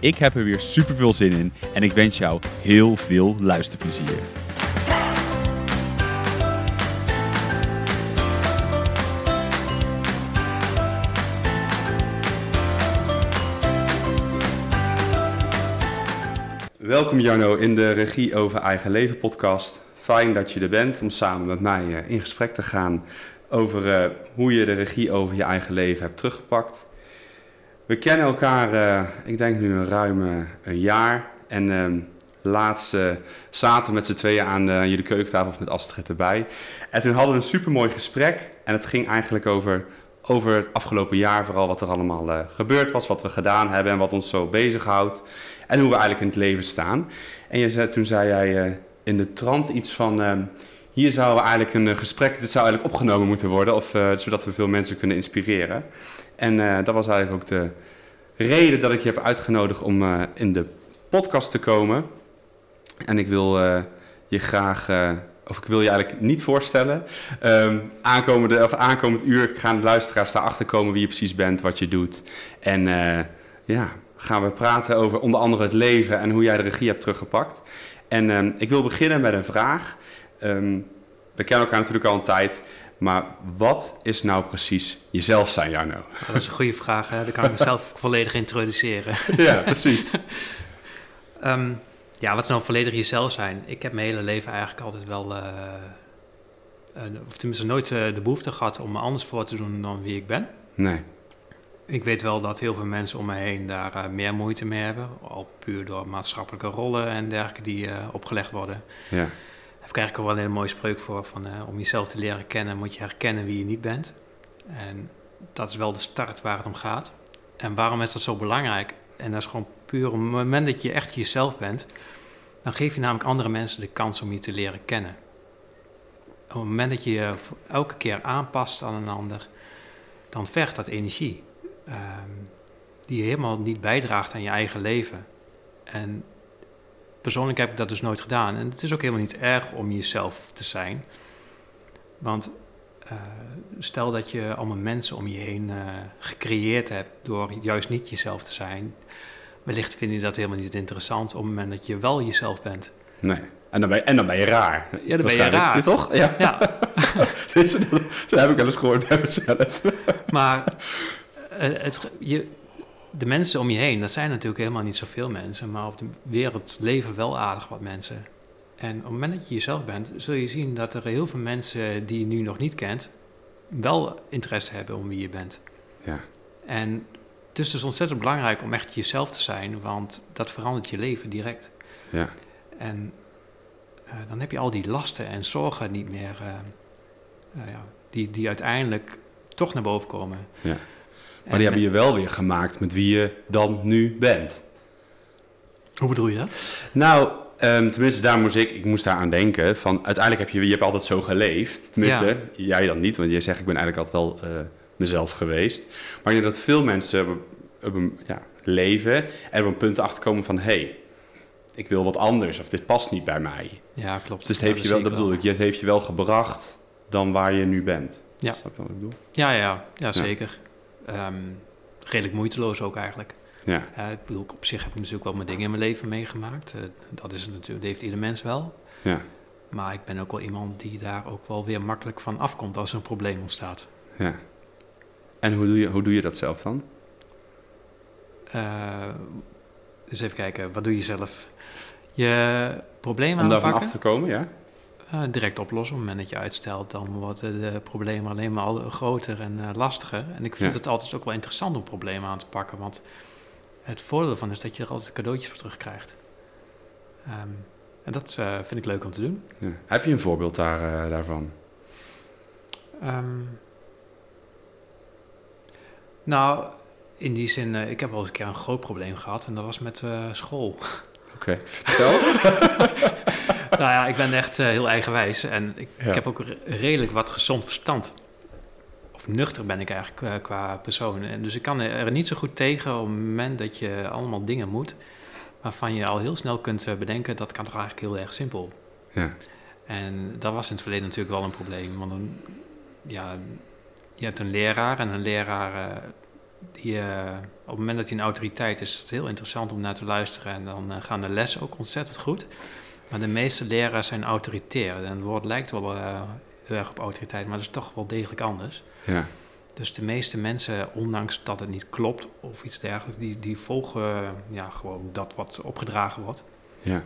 Ik heb er weer super veel zin in en ik wens jou heel veel luisterplezier. Welkom Jarno in de Regie over Eigen Leven podcast. Fijn dat je er bent om samen met mij eh, in gesprek te gaan over uh, hoe je de regie over je eigen leven hebt teruggepakt. We kennen elkaar, uh, ik denk nu een ruim een jaar. En uh, laatst zaten met z'n tweeën aan jullie keukentafel of met Astrid erbij. En toen hadden we een supermooi gesprek. En het ging eigenlijk over, over het afgelopen jaar, vooral wat er allemaal gebeurd was, wat we gedaan hebben en wat ons zo bezighoudt. En hoe we eigenlijk in het leven staan. En zei, toen zei jij in de trant iets van ehm, hier zou eigenlijk een gesprek, dit zou eigenlijk opgenomen moeten worden, of, zodat we veel mensen kunnen inspireren. En uh, dat was eigenlijk ook de reden dat ik je heb uitgenodigd om uh, in de podcast te komen. En ik wil je graag, of ik wil je eigenlijk niet voorstellen. Um, aankomende, of aankomend uur gaan de luisteraars daarachter komen wie je precies bent, wat je doet. En ja, gaan we praten over onder andere het leven en hoe jij de regie hebt teruggepakt. En um, ik wil beginnen met een vraag. Um, we kennen elkaar natuurlijk al een tijd, maar wat is nou precies jezelf zijn, Jarno? Oh, dat is een goede vraag, hè? dan kan ik mezelf volledig introduceren. ja, precies. um, ja, wat is nou volledig jezelf zijn? Ik heb mijn hele leven eigenlijk altijd wel, uh, uh, of tenminste nooit uh, de behoefte gehad om me anders voor te doen dan wie ik ben. Nee. Ik weet wel dat heel veel mensen om me heen daar uh, meer moeite mee hebben. Al puur door maatschappelijke rollen en dergelijke die opgelegd worden. Ja. Heb ik ook wel een hele mooie spreuk voor. Van, uh, om jezelf te leren kennen moet je herkennen wie je niet bent. En dat is wel de start waar het om gaat. En waarom is dat zo belangrijk? En dat is gewoon puur op het moment dat je echt jezelf bent... dan geef je namelijk andere mensen de kans om je te leren kennen. Op het moment dat je je elke keer aanpast aan een ander... dan vergt dat energie. Um, die helemaal niet bijdraagt aan je eigen leven. En persoonlijk heb ik dat dus nooit gedaan. En het is ook helemaal niet erg om jezelf te zijn. Want uh, stel dat je allemaal mensen om je heen uh, gecreëerd hebt door juist niet jezelf te zijn. Wellicht vind je dat helemaal niet interessant op het moment dat je wel jezelf bent. Nee. En dan ben je, en dan ben je raar. Ja, dan ben je raar. Ja, toch? Ja. ja. dat heb ik wel eens gehoord bij mezelf. maar het, je, de mensen om je heen, dat zijn natuurlijk helemaal niet zoveel mensen, maar op de wereld leven wel aardig wat mensen. En op het moment dat je jezelf bent, zul je zien dat er heel veel mensen die je nu nog niet kent, wel interesse hebben om wie je bent. Ja. En het is dus ontzettend belangrijk om echt jezelf te zijn, want dat verandert je leven direct. Ja. En uh, dan heb je al die lasten en zorgen niet meer, uh, uh, ja, die, die uiteindelijk toch naar boven komen. Ja. Maar die hebben je wel weer gemaakt met wie je dan nu bent. Hoe bedoel je dat? Nou, um, tenminste, daar moest ik, ik moest daar aan denken. Van, uiteindelijk heb je, je hebt altijd zo geleefd. Tenminste, ja. jij dan niet, want jij zegt ik ben eigenlijk altijd wel uh, mezelf geweest. Maar ik denk dat veel mensen op, een ja, leven en op een punt achterkomen van... hé, hey, ik wil wat anders of dit past niet bij mij. Ja, klopt. Dus het heeft ja, je wel, dat bedoel ik, het heeft je wel gebracht dan waar je nu bent. Ja. Snap je wat ik bedoel? Ja, ja, ja zeker. Um, redelijk moeiteloos ook eigenlijk. Ja. Uh, ik bedoel, op zich heb ik natuurlijk wel mijn dingen in mijn leven meegemaakt. Uh, dat, is natuurlijk, dat heeft ieder mens wel. Ja. Maar ik ben ook wel iemand die daar ook wel weer makkelijk van afkomt als er een probleem ontstaat. Ja. En hoe doe je, hoe doe je dat zelf dan? Uh, eens even kijken, wat doe je zelf? Je probleem Om aanpakken. daarvan af te komen, ja? Uh, direct oplossen. Op het moment dat je uitstelt, dan worden de problemen alleen maar groter en uh, lastiger. En ik vind Ja. het altijd ook wel interessant om problemen aan te pakken. Want het voordeel ervan is dat je er altijd cadeautjes voor terugkrijgt. Um, en dat uh, vind ik leuk om te doen. ja. Heb je een voorbeeld daar, daarvan? Um, nou, In die zin, eh, ik heb wel eens een keer een groot probleem gehad en dat was met eh, school. Oké, vertel. nou ja, ik ben echt eh, heel eigenwijs en ik, Ja. ik heb ook re- redelijk wat gezond verstand. Of nuchter ben ik eigenlijk eh, qua persoon. En dus ik kan er niet zo goed tegen op het moment dat je allemaal dingen moet... waarvan je al heel snel kunt eh, bedenken, dat kan toch eigenlijk heel erg simpel. ja, En dat was in het verleden natuurlijk wel een probleem. Want dan, ja, je hebt een leraar en een leraar... die, eh, op het moment dat hij een autoriteit is, is het heel interessant om naar te luisteren. En dan eh, gaan de lessen ook ontzettend goed. Maar de meeste leraren zijn autoritair. En het woord lijkt wel eh, heel erg op autoriteit, maar dat is toch wel degelijk anders. ja, Dus de meeste mensen, ondanks dat het niet klopt of iets dergelijks, die, die volgen ja, gewoon dat wat opgedragen wordt. ja,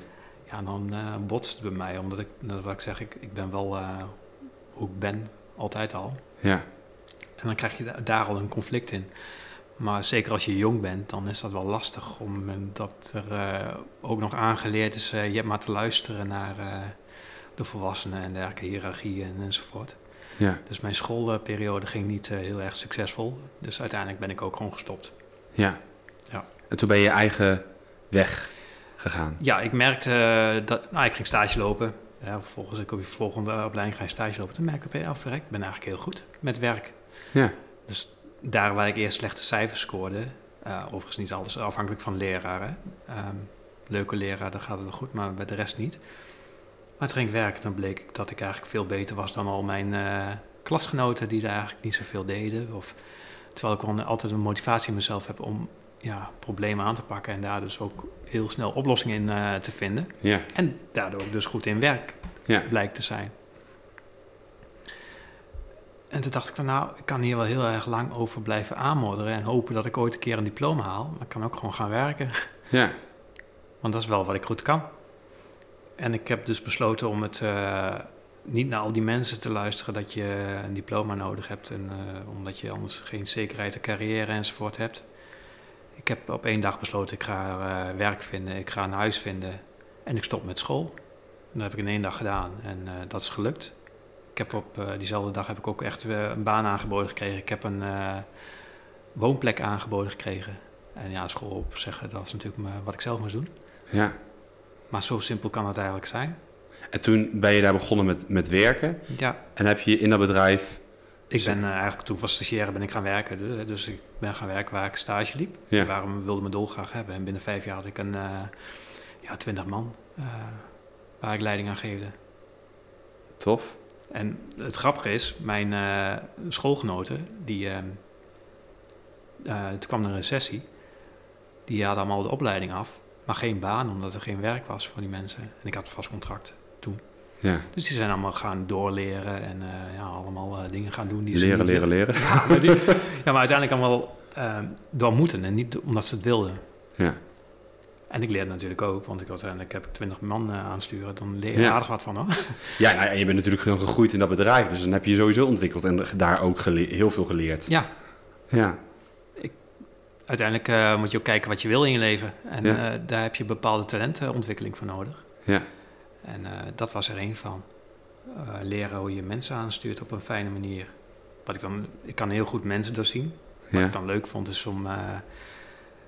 Ja, dan botst het bij mij, omdat ik, dat wat ik zeg, ik, ik ben wel hoe ik ben, altijd al. ja, En dan krijg je da- daar al een conflict in. Maar zeker als je jong bent, dan is dat wel lastig, omdat er eh, ook nog aangeleerd is, eh, je hebt maar te luisteren naar eh, de volwassenen en dergelijke, hiërarchieën en enzovoort. ja, Dus mijn schoolperiode ging niet eh, heel erg succesvol. Dus uiteindelijk ben ik ook gewoon gestopt. ja. Ja. En toen ben je je eigen weg gegaan. Ja, ik merkte eh, dat... Nou, ik ging stage lopen. Ja, vervolgens ik op je volgende opleiding ga je stage lopen. Toen merk ik op af, ik ben eigenlijk heel goed met werk. Ja, Dus daar waar ik eerst slechte cijfers scoorde... eh, overigens niet alles afhankelijk van leraren. Ehm, leuke leraar, dan gaat het wel goed, maar bij de rest niet. Maar toen ging ik werken, dan bleek ik dat ik eigenlijk veel beter was dan al mijn eh, klasgenoten... die daar eigenlijk niet zoveel deden. Of, terwijl ik gewoon altijd een motivatie in mezelf heb om ja, problemen aan te pakken... en daar dus ook heel snel oplossingen in eh, te vinden. ja, En daardoor ook dus goed in werk ja, blijkt te zijn. En toen dacht ik van nou, ik kan hier wel heel erg lang over blijven aanmodderen en hopen dat ik ooit een keer een diploma haal. Maar ik kan ook gewoon gaan werken, ja, want dat is wel wat ik goed kan. En ik heb dus besloten om het eh, niet naar al die mensen te luisteren dat je een diploma nodig hebt en eh, omdat je anders geen zekerheid, een carrière enzovoort hebt. Ik heb op één dag besloten, ik ga eh, werk vinden, ik ga een huis vinden en ik stop met school. En dat heb ik in één dag gedaan en dat is gelukt. Ik heb op eh, diezelfde dag heb ik ook echt weer een baan aangeboden gekregen. Ik heb een eh, woonplek aangeboden gekregen. En ja, school op zeggen, dat was natuurlijk me- wat ik zelf moest doen. ja. Maar zo simpel kan het eigenlijk zijn. En toen ben je daar begonnen met, met werken. Ja, En heb je in dat bedrijf... ik ben eh, eigenlijk toen van stagiaire ben ik gaan werken. Dus, dus ik ben gaan werken waar ik stage liep. Ja. Waarom wilde me dolgraag hebben. En binnen vijf jaar had ik een ja, twintig man waar ik leiding aan geefde. Tof. En het grappige is, mijn eh, schoolgenoten, die, ehm, eh, toen kwam er een recessie, die hadden allemaal de opleiding af, maar geen baan, omdat er geen werk was voor die mensen. En ik had vast contract. Ja. Dus die zijn allemaal gaan doorleren en eh, ja, allemaal dingen gaan doen. Die ze Leren, niet leren, leren. Ja, maar, die- ja, maar uiteindelijk allemaal eh, door moeten en niet omdat ze het wilden. Ja. En ik leerde natuurlijk ook, want ik uiteindelijk heb ik twintig man eh, aansturen. Dan leer je Ja. aardig wat van hoor. Ja, nou, en je bent natuurlijk gewoon gegroeid in dat bedrijf. Dus dan heb je je sowieso ontwikkeld en daar ook heel veel geleerd. Ja, Ja. uiteindelijk eh, moet je ook kijken wat je wil in je leven. En Ja. eh, daar heb je bepaalde talentenontwikkeling voor nodig. Ja. En dat was er één van. Leren hoe je mensen aanstuurt op een fijne manier. Wat ik dan, ik kan heel goed mensen doorzien. Wat Ja. ik dan leuk vond is om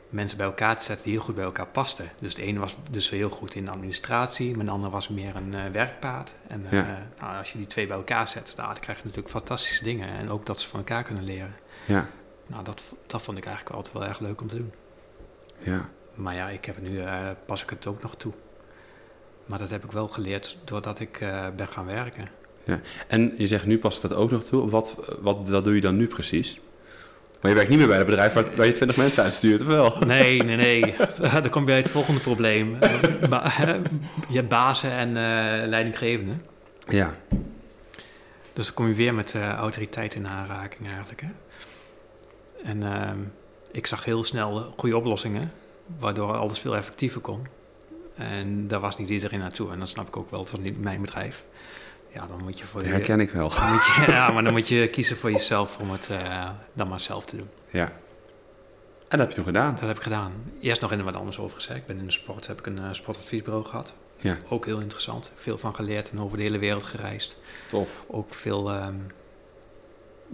mensen bij elkaar te zetten die heel goed bij elkaar pasten. Dus de ene was dus heel goed in administratie, maar de ander was meer een eh, werkpaard. En eh, Ja. nou, als je die twee bij elkaar zet, nou, dan krijg je natuurlijk fantastische dingen. En ook dat ze van elkaar kunnen leren. Ja. Nou, dat, dat vond ik eigenlijk altijd wel erg leuk om te doen. Ja. Maar ja, ik heb nu, eh, pas ik het ook nog toe. Maar dat heb ik wel geleerd doordat ik ben gaan werken. En je zegt nu past dat ook nog toe. Wat, wat, wat doe je dan nu precies? Maar je werkt niet meer bij het bedrijf waar, waar je 20 mensen uitstuurt, of wel? Nee, nee, nee. dan kom je bij het volgende probleem. Ba- je hebt bazen en eh, leidinggevenden. Ja. Dus dan kom je weer met eh, autoriteit in aanraking eigenlijk. Hè? En ehm, ik zag heel snel goede oplossingen, waardoor alles veel effectiever kon. En daar was niet iedereen naartoe. En dan snap ik ook wel, het was niet mijn bedrijf. Ja, dan moet je voor Dat je... herken ik wel. je- ja, maar dan moet je kiezen voor jezelf om het eh, dan maar zelf te doen. Ja. En dat heb je toen gedaan. Dat heb ik gedaan. Eerst nog in wat anders over gezegd. Ik ben in de sport, heb ik een eh, sportadviesbureau gehad. Ja. Ook heel interessant. Veel van geleerd en over de hele wereld gereisd. Tof. Ook veel, ehm,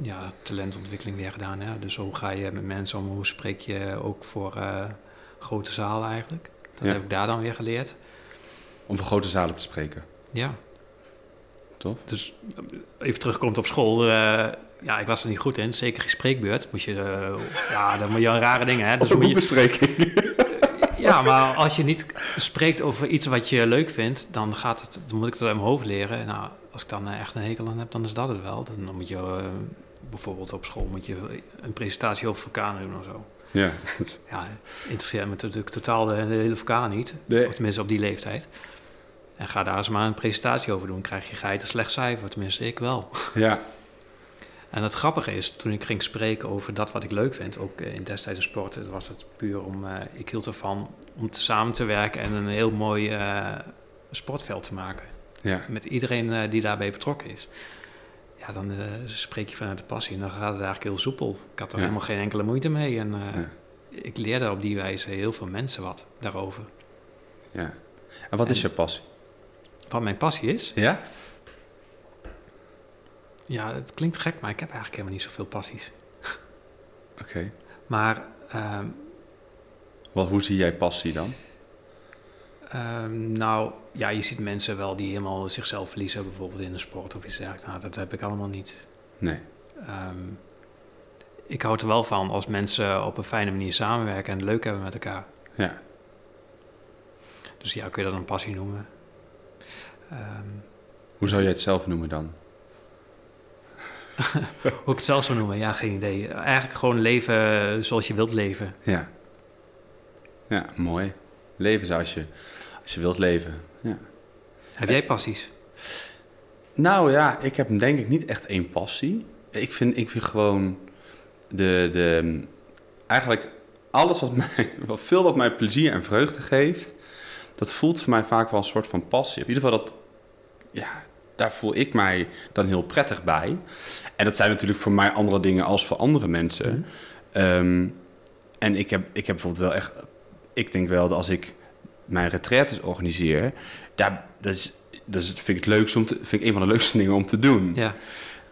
ja, talentontwikkeling weer gedaan. Hè? Dus hoe ga je met mensen om? Hoe spreek je ook voor eh, grote zalen eigenlijk? Dat Ja. heb ik daar dan weer geleerd. Om voor grote zalen te spreken. Ja. Tof. Dus eh, even terugkomt op school. eh, ja, ik was er niet goed in. Zeker geen spreekbeurt. Moest je, eh, ja, dan moet je rare dingen. Hè? Dus een moet je, boekbespreking. ja, maar als je niet spreekt over iets wat je leuk vindt, dan, gaat het, dan moet ik het uit mijn hoofd leren. Nou, als ik dan echt een hekel aan heb, dan is dat het wel. Dan, moet je bijvoorbeeld op school moet je een presentatie over vulkanen doen of zo. ja. Ja, interesseert me natuurlijk totaal de, de hele vulkaan niet. Nee. Of tenminste op die leeftijd. En ga daar eens maar een presentatie over doen. Krijg je geit een slecht cijfer, tenminste ik wel. ja. En het grappige is, toen ik ging spreken over dat wat ik leuk vind, ook eh, in destijds in sport, was het puur om, eh, ik hield ervan om te samen te werken en een heel mooi eh, sportveld te maken. Ja. Met iedereen eh, die daarbij betrokken is. Ja, dan eh, spreek je vanuit de passie en dan gaat het eigenlijk heel soepel. Ik had er Ja. helemaal geen enkele moeite mee en eh, Ja. ik leerde op die wijze heel veel mensen wat daarover. ja. En wat is je passie? Wat mijn passie is, Ja? ja, het klinkt gek, maar ik heb eigenlijk helemaal niet zoveel passies. Oké. Maar ehm, Wat, hoe zie jij passie dan? Ehm, nou, ja, je ziet mensen wel die helemaal zichzelf verliezen, bijvoorbeeld in een sport of iets dergelijks. Nou, dat heb ik allemaal niet. Nee. Ehm, ik hou er wel van als mensen op een fijne manier samenwerken en het leuk hebben met elkaar. Ja. Dus ja, kun je dat een passie noemen. Ehm, Hoe zou jij het zelf noemen dan? hoe ik het zelf zou noemen, ja, geen idee. Eigenlijk gewoon leven zoals je wilt leven. Ja. Ja, mooi. Leven zoals je, als je wilt leven. Ja. Heb jij passies? Nou ja, ik heb denk ik niet echt één passie. Ik vind, ik vind gewoon de, de, eigenlijk alles wat mij, wat veel wat mij plezier en vreugde geeft, dat voelt voor mij vaak wel een soort van passie. In ieder geval dat, ja, daar voel ik mij dan heel prettig bij. En dat zijn natuurlijk voor mij andere dingen als voor andere mensen. Mhm. Ehm, en ik heb, ik heb bijvoorbeeld wel echt, ik denk wel dat als ik mijn retraites organiseer, daar, dat is, dat is, vind ik het leukste om te, vind ik een van de leukste dingen om te doen. Ja,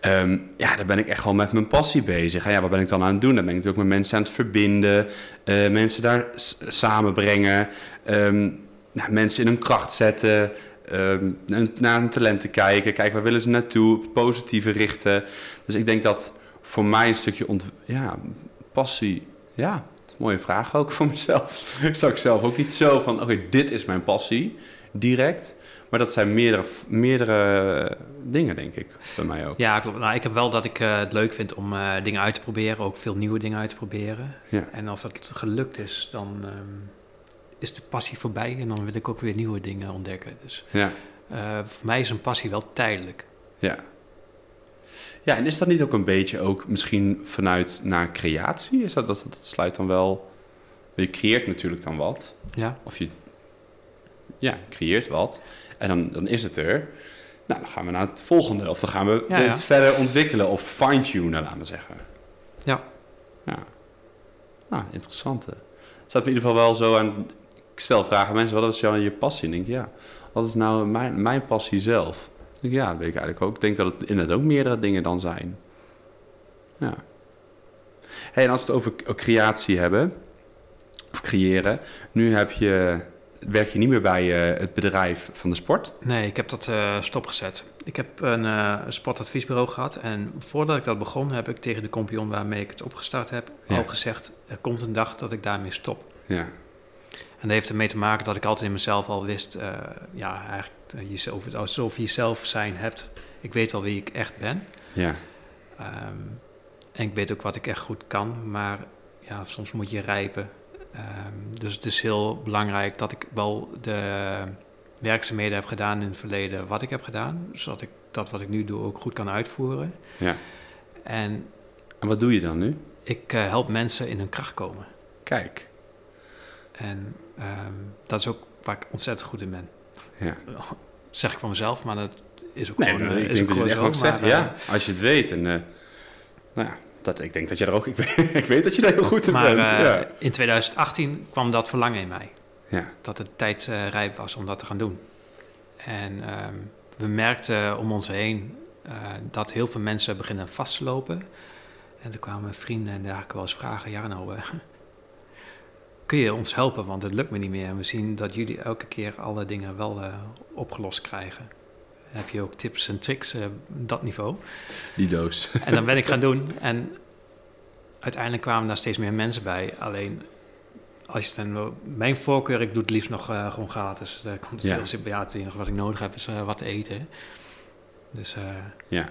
Ehm, ja, daar ben ik echt wel met mijn passie bezig. En ja, wat ben ik dan aan het doen? Dan ben ik natuurlijk met mensen aan het verbinden, eh, mensen daar samenbrengen, ehm, nou, mensen in hun kracht zetten, n- naar hun talenten kijken, kijken waar willen ze naartoe, positieve richten. Dus ik denk dat voor mij een stukje ja, passie, ja, dat is een mooie vraag ook voor mezelf. Zou ik zelf ook niet zo van, oké, dit is mijn passie, direct. Maar dat zijn meerdere, meerdere dingen, denk ik, bij mij ook. ja klopt. Nou, ik heb wel dat ik eh, het leuk vind om eh, dingen uit te proberen, ook veel nieuwe dingen uit te proberen. Ja. En als dat gelukt is, dan ehm, is de passie voorbij en dan wil ik ook weer nieuwe dingen ontdekken. Dus Ja, eh, voor mij is een passie wel tijdelijk. ja. Ja, en is dat niet ook een beetje ook misschien vanuit naar creatie? Is dat, dat, dat sluit dan wel... Je creëert natuurlijk dan wat. Ja, Of je ja, creëert wat. En dan, dan is het er. Nou, dan gaan we naar het volgende. Of dan gaan we Ja, het ja. verder ontwikkelen. Of fine-tunen, laten we zeggen. Ja. Ja. Nou, interessant. hè. Het staat in ieder geval wel zo aan... Ik stel vragen aan mensen, wat is jou je passie? En ik denk, ja, wat is nou mijn, mijn passie zelf? Ik denk, ja, dat weet ik eigenlijk ook. Ik denk dat het inderdaad ook meerdere dingen dan zijn. Ja. Hey, en als we het over k- creatie hebben, of creëren. Nu heb je, werk je niet meer bij eh, het bedrijf van de sport. nee, ik heb dat eh, stopgezet. Ik heb een eh, sportadviesbureau gehad en voordat ik dat begon heb ik tegen de kompion waarmee ik het opgestart heb Ja. al gezegd, er komt een dag dat ik daarmee stop. Ja, dat heeft ermee te maken dat ik altijd in mezelf al wist, eh, ja, eigenlijk eh, jezelf, alsof je jezelf zijn hebt. Ik weet al wie ik echt ben. ja, Ehm, en ik weet ook wat ik echt goed kan, maar ja, soms moet je rijpen. Ehm, dus het is heel belangrijk dat ik wel de werkzaamheden heb gedaan in het verleden wat ik heb gedaan, zodat ik dat wat ik nu doe ook goed kan uitvoeren. ja. En En wat doe je dan nu? ik eh, help mensen in hun kracht komen. Kijk. En ehm, dat is ook waar ik ontzettend goed in ben. Ja. Zeg ik van mezelf, maar dat is ook Nee, gewoon, nee, eh, ik denk dat je het echt Ja, eh, als je het weet. En, eh, nou ja, dat, ik denk dat je er ook... Ik weet, ik weet dat je daar heel goed in Maar bent. ja. in 2018 kwam dat verlangen in mij. Ja. Dat het tijd rijp was om dat te gaan doen. En ehm, we merkten om ons heen dat heel veel mensen beginnen vast te lopen. En toen kwamen vrienden en daar wel eens vragen: ja, nou, eh, kun je ons helpen? Want het lukt me niet meer. En we zien dat jullie elke keer alle dingen wel eh, opgelost krijgen. Heb je ook tips en tricks eh, dat niveau? Die doos. En dan ben ik gaan doen. En uiteindelijk kwamen daar steeds meer mensen bij. Alleen, als je dan, mijn voorkeur, ik doe het liefst nog eh, gewoon gratis. Daar komt Ja. heel ja, het enige wat ik nodig heb is wat te eten. Dus, Ja,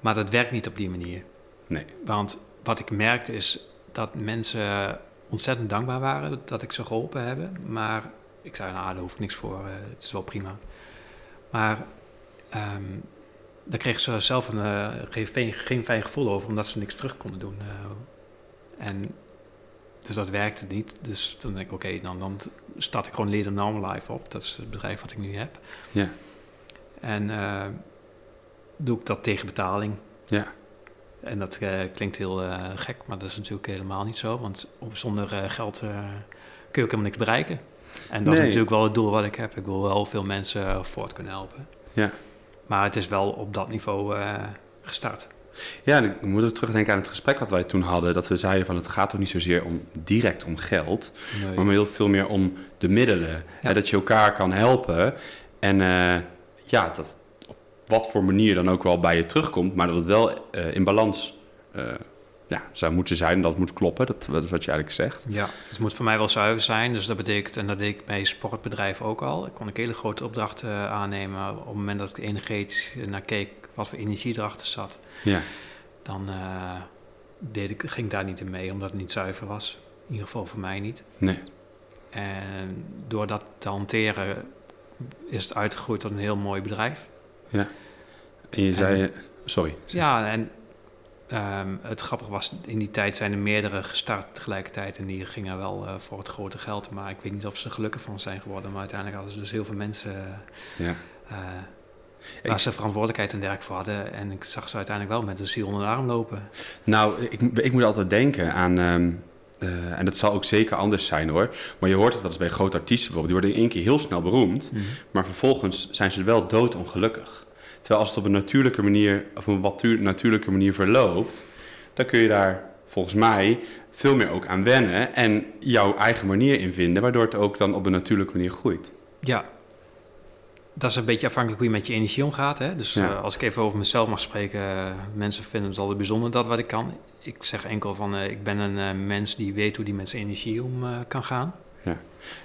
maar dat werkt niet op die manier. nee. Want wat ik merkte is dat mensen ontzettend dankbaar waren dat ik ze geholpen heb. Maar ik zei, nou, daar hoeft niks voor, eh, het is wel prima. Maar ehm daar kregen ze zelf een, eh, geen, fijn- geen fijn gevoel over, omdat ze niks terug konden doen. eh. en dus dat werkte niet. Dus toen denk ik, oké, dan, dan start ik gewoon Leader Normal Life op. Dat is het bedrijf wat ik nu heb. Ja. En doe ik dat tegen betaling. Ja. En dat eh, klinkt heel eh, gek, maar dat is natuurlijk helemaal niet zo. Want zonder eh, geld kun je ook helemaal niks bereiken. En dat Nee. is natuurlijk wel het doel wat ik heb. Ik wil wel veel mensen voort kunnen helpen. Ja. Maar het is wel op dat niveau gestart. Ja, en ik moet ook terugdenken aan het gesprek wat wij toen hadden. Dat we zeiden van het gaat toch niet zozeer om direct om geld. Nee. Maar heel veel meer om de middelen. Hè, dat je elkaar kan helpen. En ja, dat wat voor manier dan ook wel bij je terugkomt. Maar dat het wel eh, in balans eh, ja, zou moeten zijn. Dat moet kloppen. Dat, dat is wat je eigenlijk zegt. Ja, het moet voor mij wel zuiver zijn. Dus dat betekent, en dat deed ik bij sportbedrijven ook al. Ik kon ik hele grote opdrachten eh, aannemen. Op het moment dat ik energetisch naar keek wat voor energie erachter zat. Ja, Dan deed ik, ging ik daar niet in mee, omdat het niet zuiver was. In ieder geval voor mij niet. nee. En door dat te hanteren is het uitgegroeid tot een heel mooi bedrijf. En je zei... sorry. Ja, en ehm, het grappige was, in die tijd zijn er meerdere gestart tegelijkertijd. En die gingen wel eh, voor het grote geld. Maar ik weet niet of ze er gelukkig van zijn geworden. Maar uiteindelijk hadden ze dus heel veel mensen Ja. eh, Ik- waar ze verantwoordelijkheid en dergelijke voor hadden. En ik zag ze uiteindelijk wel met een ziel onder de arm lopen. Nou, ik, ik moet altijd denken aan... ehm, eh, en dat zal ook zeker anders zijn hoor. Maar je hoort het wel eens bij grote artiesten bijvoorbeeld. Die worden in één keer heel snel beroemd. Maar vervolgens zijn ze wel doodongelukkig. Terwijl als het op een natuurlijke manier, op een wat tu- natuurlijke manier verloopt, dan kun je daar volgens mij veel meer ook aan wennen en jouw eigen manier in vinden, waardoor het ook dan op een natuurlijke manier groeit. Ja, dat is een beetje afhankelijk hoe je met je energie omgaat. Hè? Dus Ja. eh, als ik even over mezelf mag spreken, eh, mensen vinden het altijd bijzonder dat wat ik kan. Ik zeg enkel van, eh, ik ben een eh, mens die weet hoe die met zijn energie om eh, kan gaan.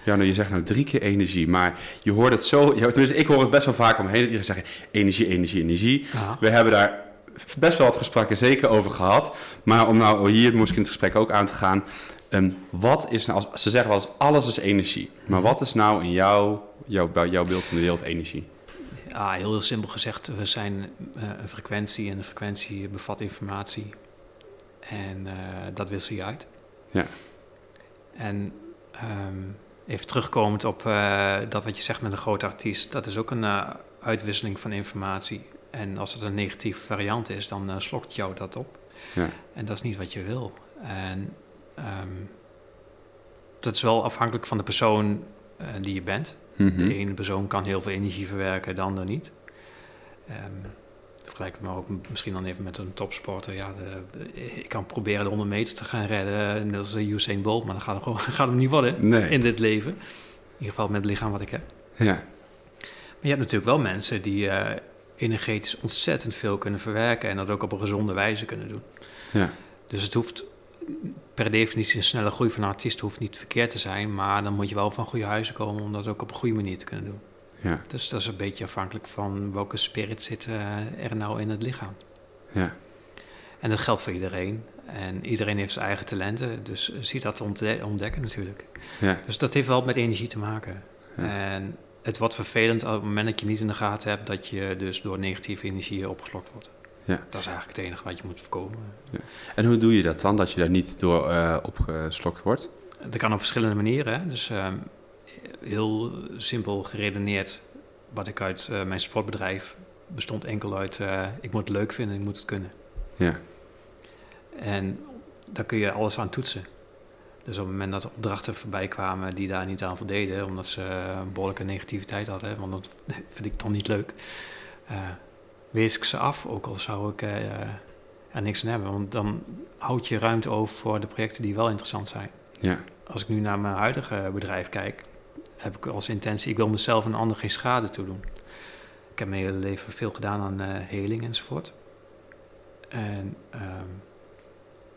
Ja, nou, je zegt nou drie keer energie, maar je hoort het zo, ja, tenminste ik hoor het best wel vaak omheen dat iedereen zegt energie, energie, energie. We hebben daar best wel wat gesprekken zeker over gehad. Maar om nou hier misschien het gesprek ook aan te gaan. ehm, wat is nou, als, ze zeggen wel eens alles is energie. Maar wat is nou in jouw, jouw, jouw beeld van de wereld energie? Ja, heel, heel simpel gezegd, we zijn een frequentie en een frequentie bevat informatie. En eh, dat wissel je uit. Ja. En ehm, even terugkomend op eh, dat wat je zegt met een grote artiest, dat is ook een eh, uitwisseling van informatie. En als het een negatieve variant is, dan slokt jou dat op. Ja. En dat is niet wat je wil. En ehm, dat is wel afhankelijk van de persoon die je bent. Mhm. De ene persoon kan heel veel energie verwerken, de ander niet. Ehm vergelijk het maar ook misschien dan even met een topsporter. Ja, de, de- ik kan proberen de 100 meter te gaan redden, net als eh, Usain Bolt, maar dat gaat, hem gewoon, gaat hem niet worden Nee. in dit leven. In ieder geval met het lichaam wat ik heb. Ja. Maar je hebt natuurlijk wel mensen die eh, energetisch ontzettend veel kunnen verwerken en dat ook op een gezonde wijze kunnen doen. Ja. Dus het hoeft per definitie een snelle groei van een artiest hoeft niet verkeerd te zijn, maar dan moet je wel van goede huizen komen om dat ook op een goede manier te kunnen doen. Ja. Dus dat is een beetje afhankelijk van welke spirit zit eh, er nou in het lichaam. Ja. En dat geldt voor iedereen. En iedereen heeft zijn eigen talenten, dus zie dat ontdekken natuurlijk. Ja. Dus dat heeft wel met energie te maken. Ja. En het wordt vervelend op het moment dat je niet in de gaten hebt dat je dus door negatieve energie opgeslokt wordt. Ja. Dat is eigenlijk het enige wat je moet voorkomen. En hoe doe je dat dan, dat je daar niet door eh, opgeslokt wordt? Dat kan op verschillende manieren. Hè? Dus ehm, heel simpel geredeneerd, wat ik uit eh, mijn sportbedrijf bestond enkel uit, eh, ik moet het leuk vinden, ik moet het kunnen. Ja. En daar kun je alles aan toetsen. Dus op het moment dat opdrachten voorbij kwamen die daar niet aan voldeden, omdat ze een behoorlijke negativiteit hadden, want dat vind ik dan niet leuk, eh, wees ik ze af, ook al zou ik er niks aan hebben. Want dan houd je ruimte over voor de projecten die wel interessant zijn. Ja. Als ik nu naar mijn huidige bedrijf kijk, heb ik als intentie, ik wil mezelf en ander geen schade toedoen. Ik heb mijn hele leven veel gedaan aan uh, heling enzovoort. En ehm,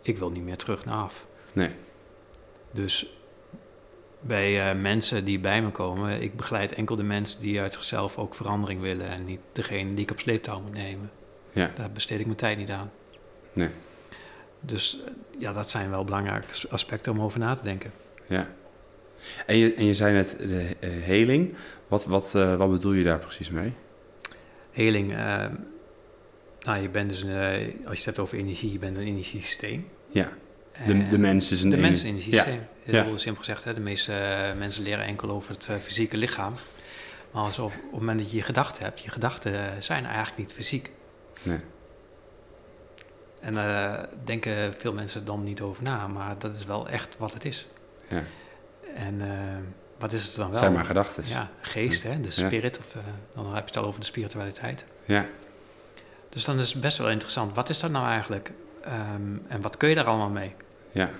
ik wil niet meer terug naar af. Nee. Dus bij uh, mensen die bij me komen, ik begeleid enkel de mensen die uit zichzelf ook verandering willen en niet degene die ik op sleeptouw moet nemen. Ja. Daar besteed ik mijn tijd niet aan. Nee. Dus uh, ja, dat zijn wel belangrijke aspecten om over na te denken. Ja. En je, en je zei net de uh, heling. Wat, wat, wat bedoel je daar precies mee? Heling, nou, je bent dus, een, als je het hebt over energie, je bent een energiesysteem. Ja. De, de mens is een De mens is een energiesysteem. Ja. Heel ja. simpel gezegd, hè? de meeste mensen leren enkel over het fysieke lichaam. Maar alsof, op het moment dat je je gedachten hebt, je gedachten zijn eigenlijk niet fysiek. Nee. En daar denken veel mensen dan niet over na, maar dat is wel echt wat het is. Ja. En wat is het dan wel? Het zijn maar gedachten. Ja, geest, hè? de spirit, of dan heb je het al over de spiritualiteit. Ja. Dus dan is het best wel interessant. Wat is dat nou eigenlijk? Um, en wat kun je daar allemaal mee? Ja.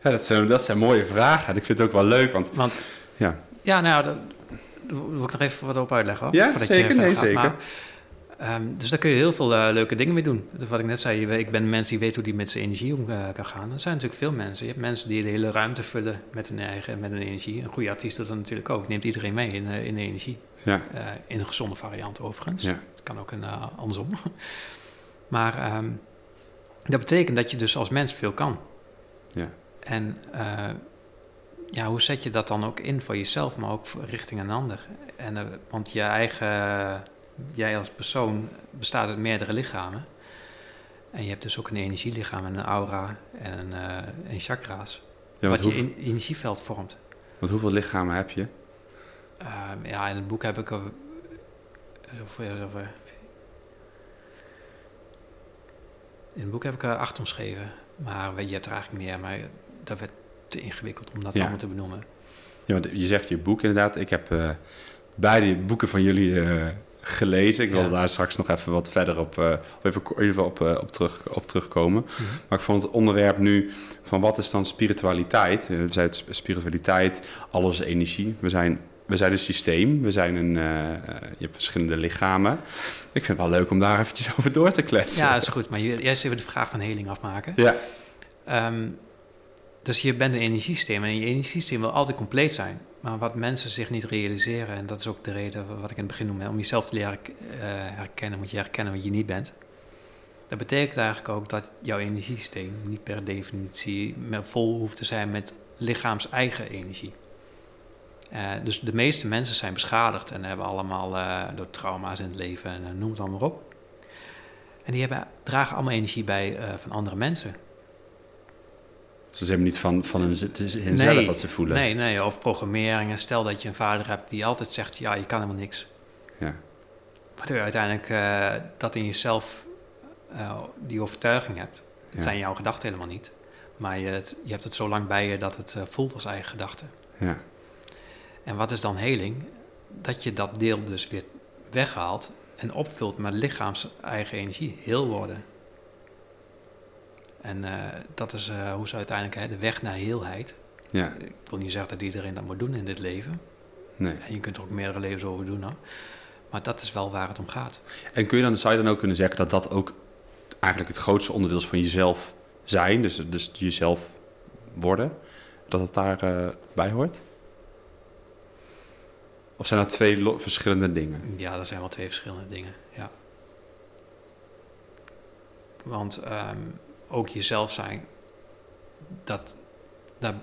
Ja, dat zijn, dat zijn mooie vragen. En ik vind het ook wel leuk, want... want ja, ja nou, daar wil ik nog even wat op uitleggen. Hoor, ja, zeker. Nee, gaat. zeker. Maar, um, dus daar kun je heel veel uh, leuke dingen mee doen. Dus wat ik net zei, ik ben mensen die weten hoe die met zijn energie om uh, kan gaan. Er zijn natuurlijk veel mensen. Je hebt mensen die de hele ruimte vullen met hun eigen met hun energie. Een goede artiest doet dat natuurlijk ook. Neemt iedereen mee in, uh, in de energie. Ja. in een gezonde variant overigens. Ja. Het kan ook een, andersom. maar... Um, dat betekent dat je dus als mens veel kan. Ja. En ja, hoe zet je dat dan ook in voor jezelf, maar ook richting een ander? En, want je eigen, jij als persoon bestaat uit meerdere lichamen. En je hebt dus ook een energielichaam en een aura en een, uh, en chakra's. Ja, wat je in, energieveld vormt. Want hoeveel lichamen heb je? ja, in het boek heb ik er. In het boek heb ik er acht omschreven. Maar je hebt er eigenlijk meer, maar dat werd te ingewikkeld om dat Ja. allemaal te benoemen. Ja, want je zegt je boek inderdaad. Ik heb eh, beide boeken van jullie eh, gelezen. Ik wil Ja. daar straks nog even wat verder op, eh, even, op, eh, op, terug, op terugkomen. Mhm. Maar ik vond het onderwerp nu van wat is dan spiritualiteit? Eh, We zijn spiritualiteit, alles is energie. We zijn, we zijn een systeem, we zijn een, je hebt verschillende lichamen. Ik vind het wel leuk om daar eventjes over door te kletsen. Ja, dat is goed. Maar eerst even de vraag van heling afmaken. ja, Ehm, dus je bent een energiesysteem en je energiesysteem wil altijd compleet zijn. Maar wat mensen zich niet realiseren, en dat is ook de reden wat ik in het begin noemde, om jezelf te leren eh, herkennen, moet je herkennen wat je niet bent. Dat betekent eigenlijk ook dat jouw energiesysteem niet per definitie vol hoeft te zijn met lichaams eigen energie. Eh, dus de meeste mensen zijn beschadigd en hebben allemaal eh, door trauma's in het leven en noem het allemaal op. En die hebben, dragen allemaal energie bij van andere mensen. Ze hebben niet van, van hun, Nee, wat ze voelen. Nee, nee, of programmeringen. Stel dat je een vader hebt die altijd zegt, ja, je kan helemaal niks. Ja. Waardoor je uiteindelijk eh, dat in jezelf eh, die overtuiging hebt. Het Ja. zijn jouw gedachten helemaal niet. Maar je, het- je hebt het zo lang bij je dat het eh, voelt als eigen gedachte. Ja. En wat is dan heling? Dat je dat deel dus weer weghaalt en opvult met lichaams eigen energie, heel worden. En eh, dat is eh, hoe ze uiteindelijk hè, de weg naar heelheid. ja, Ik wil niet zeggen dat iedereen dat moet doen in dit leven. nee. En je kunt er ook meerdere levens over doen hoor. Maar dat is wel waar het om gaat. En kun je dan, zou je dan ook kunnen zeggen dat dat ook eigenlijk het grootste onderdeel is van jezelf zijn, dus, dus jezelf worden, dat het daarbij bij hoort? Of zijn dat twee verschillende dingen? Ja, dat zijn wel twee verschillende dingen. Ja. Want ehm, ook jezelf zijn, dat, dat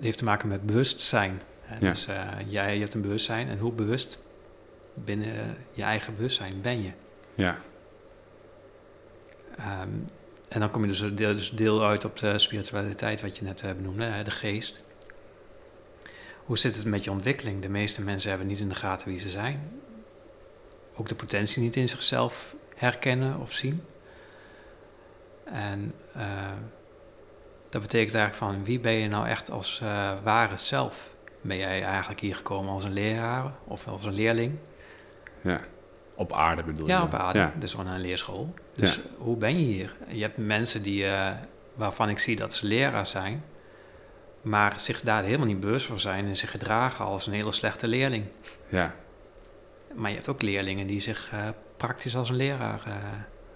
heeft te maken met bewustzijn. Ja. Dus eh, jij je hebt een bewustzijn en hoe bewust binnen je eigen bewustzijn ben je. Ja, Ehm, en dan kom je dus deel, dus deel uit op de spiritualiteit, wat je net eh, benoemde, hè, de geest. Hoe zit het met je ontwikkeling? De meeste mensen hebben niet in de gaten wie ze zijn. Ook de potentie niet in zichzelf herkennen of zien. En eh, dat betekent eigenlijk van wie ben je nou echt als eh, ware zelf? Ben jij eigenlijk hier gekomen als een leraar of als een leerling? ja, Op aarde bedoel je? Ja, op aarde. Ja. Dus gewoon een leerschool. Dus hoe ben je hier? Je hebt mensen die, uh, waarvan ik zie dat ze leraar zijn, maar zich daar helemaal niet bewust van zijn en zich gedragen als een hele slechte leerling. Ja. Maar je hebt ook leerlingen die zich praktisch als een leraar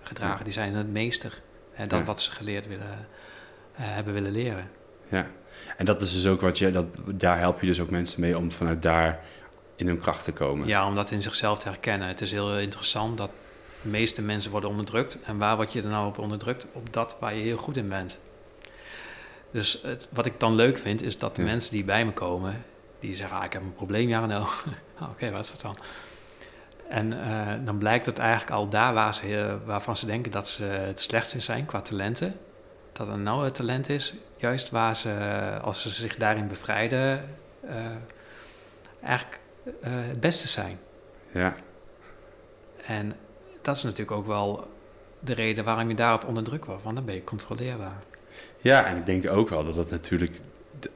gedragen. Ja. Die zijn het meester. Dat ja. wat ze geleerd willen, hebben willen leren. Ja, en dat is dus ook wat je, dat, daar help je dus ook mensen mee om vanuit daar in hun kracht te komen. Ja, om dat in zichzelf te herkennen. Het is heel interessant dat de meeste mensen worden onderdrukt. En waar word je er nou op onderdrukt? Op dat waar je heel goed in bent. Dus het, wat ik dan leuk vind, is dat de ja. mensen die bij me komen, die zeggen, ah, ik heb een probleem, ja nou. Oké, okay, wat is dat dan? En uh, dan blijkt het eigenlijk al daar waar ze, waarvan ze denken dat ze het slechtst in zijn qua talenten, dat er nou het talent is, juist waar ze, als ze zich daarin bevrijden, uh, eigenlijk uh, het beste zijn. Ja. En dat is natuurlijk ook wel de reden waarom je daarop onder druk wordt, want dan ben je controleerbaar. Ja, en ik denk ook wel dat dat natuurlijk,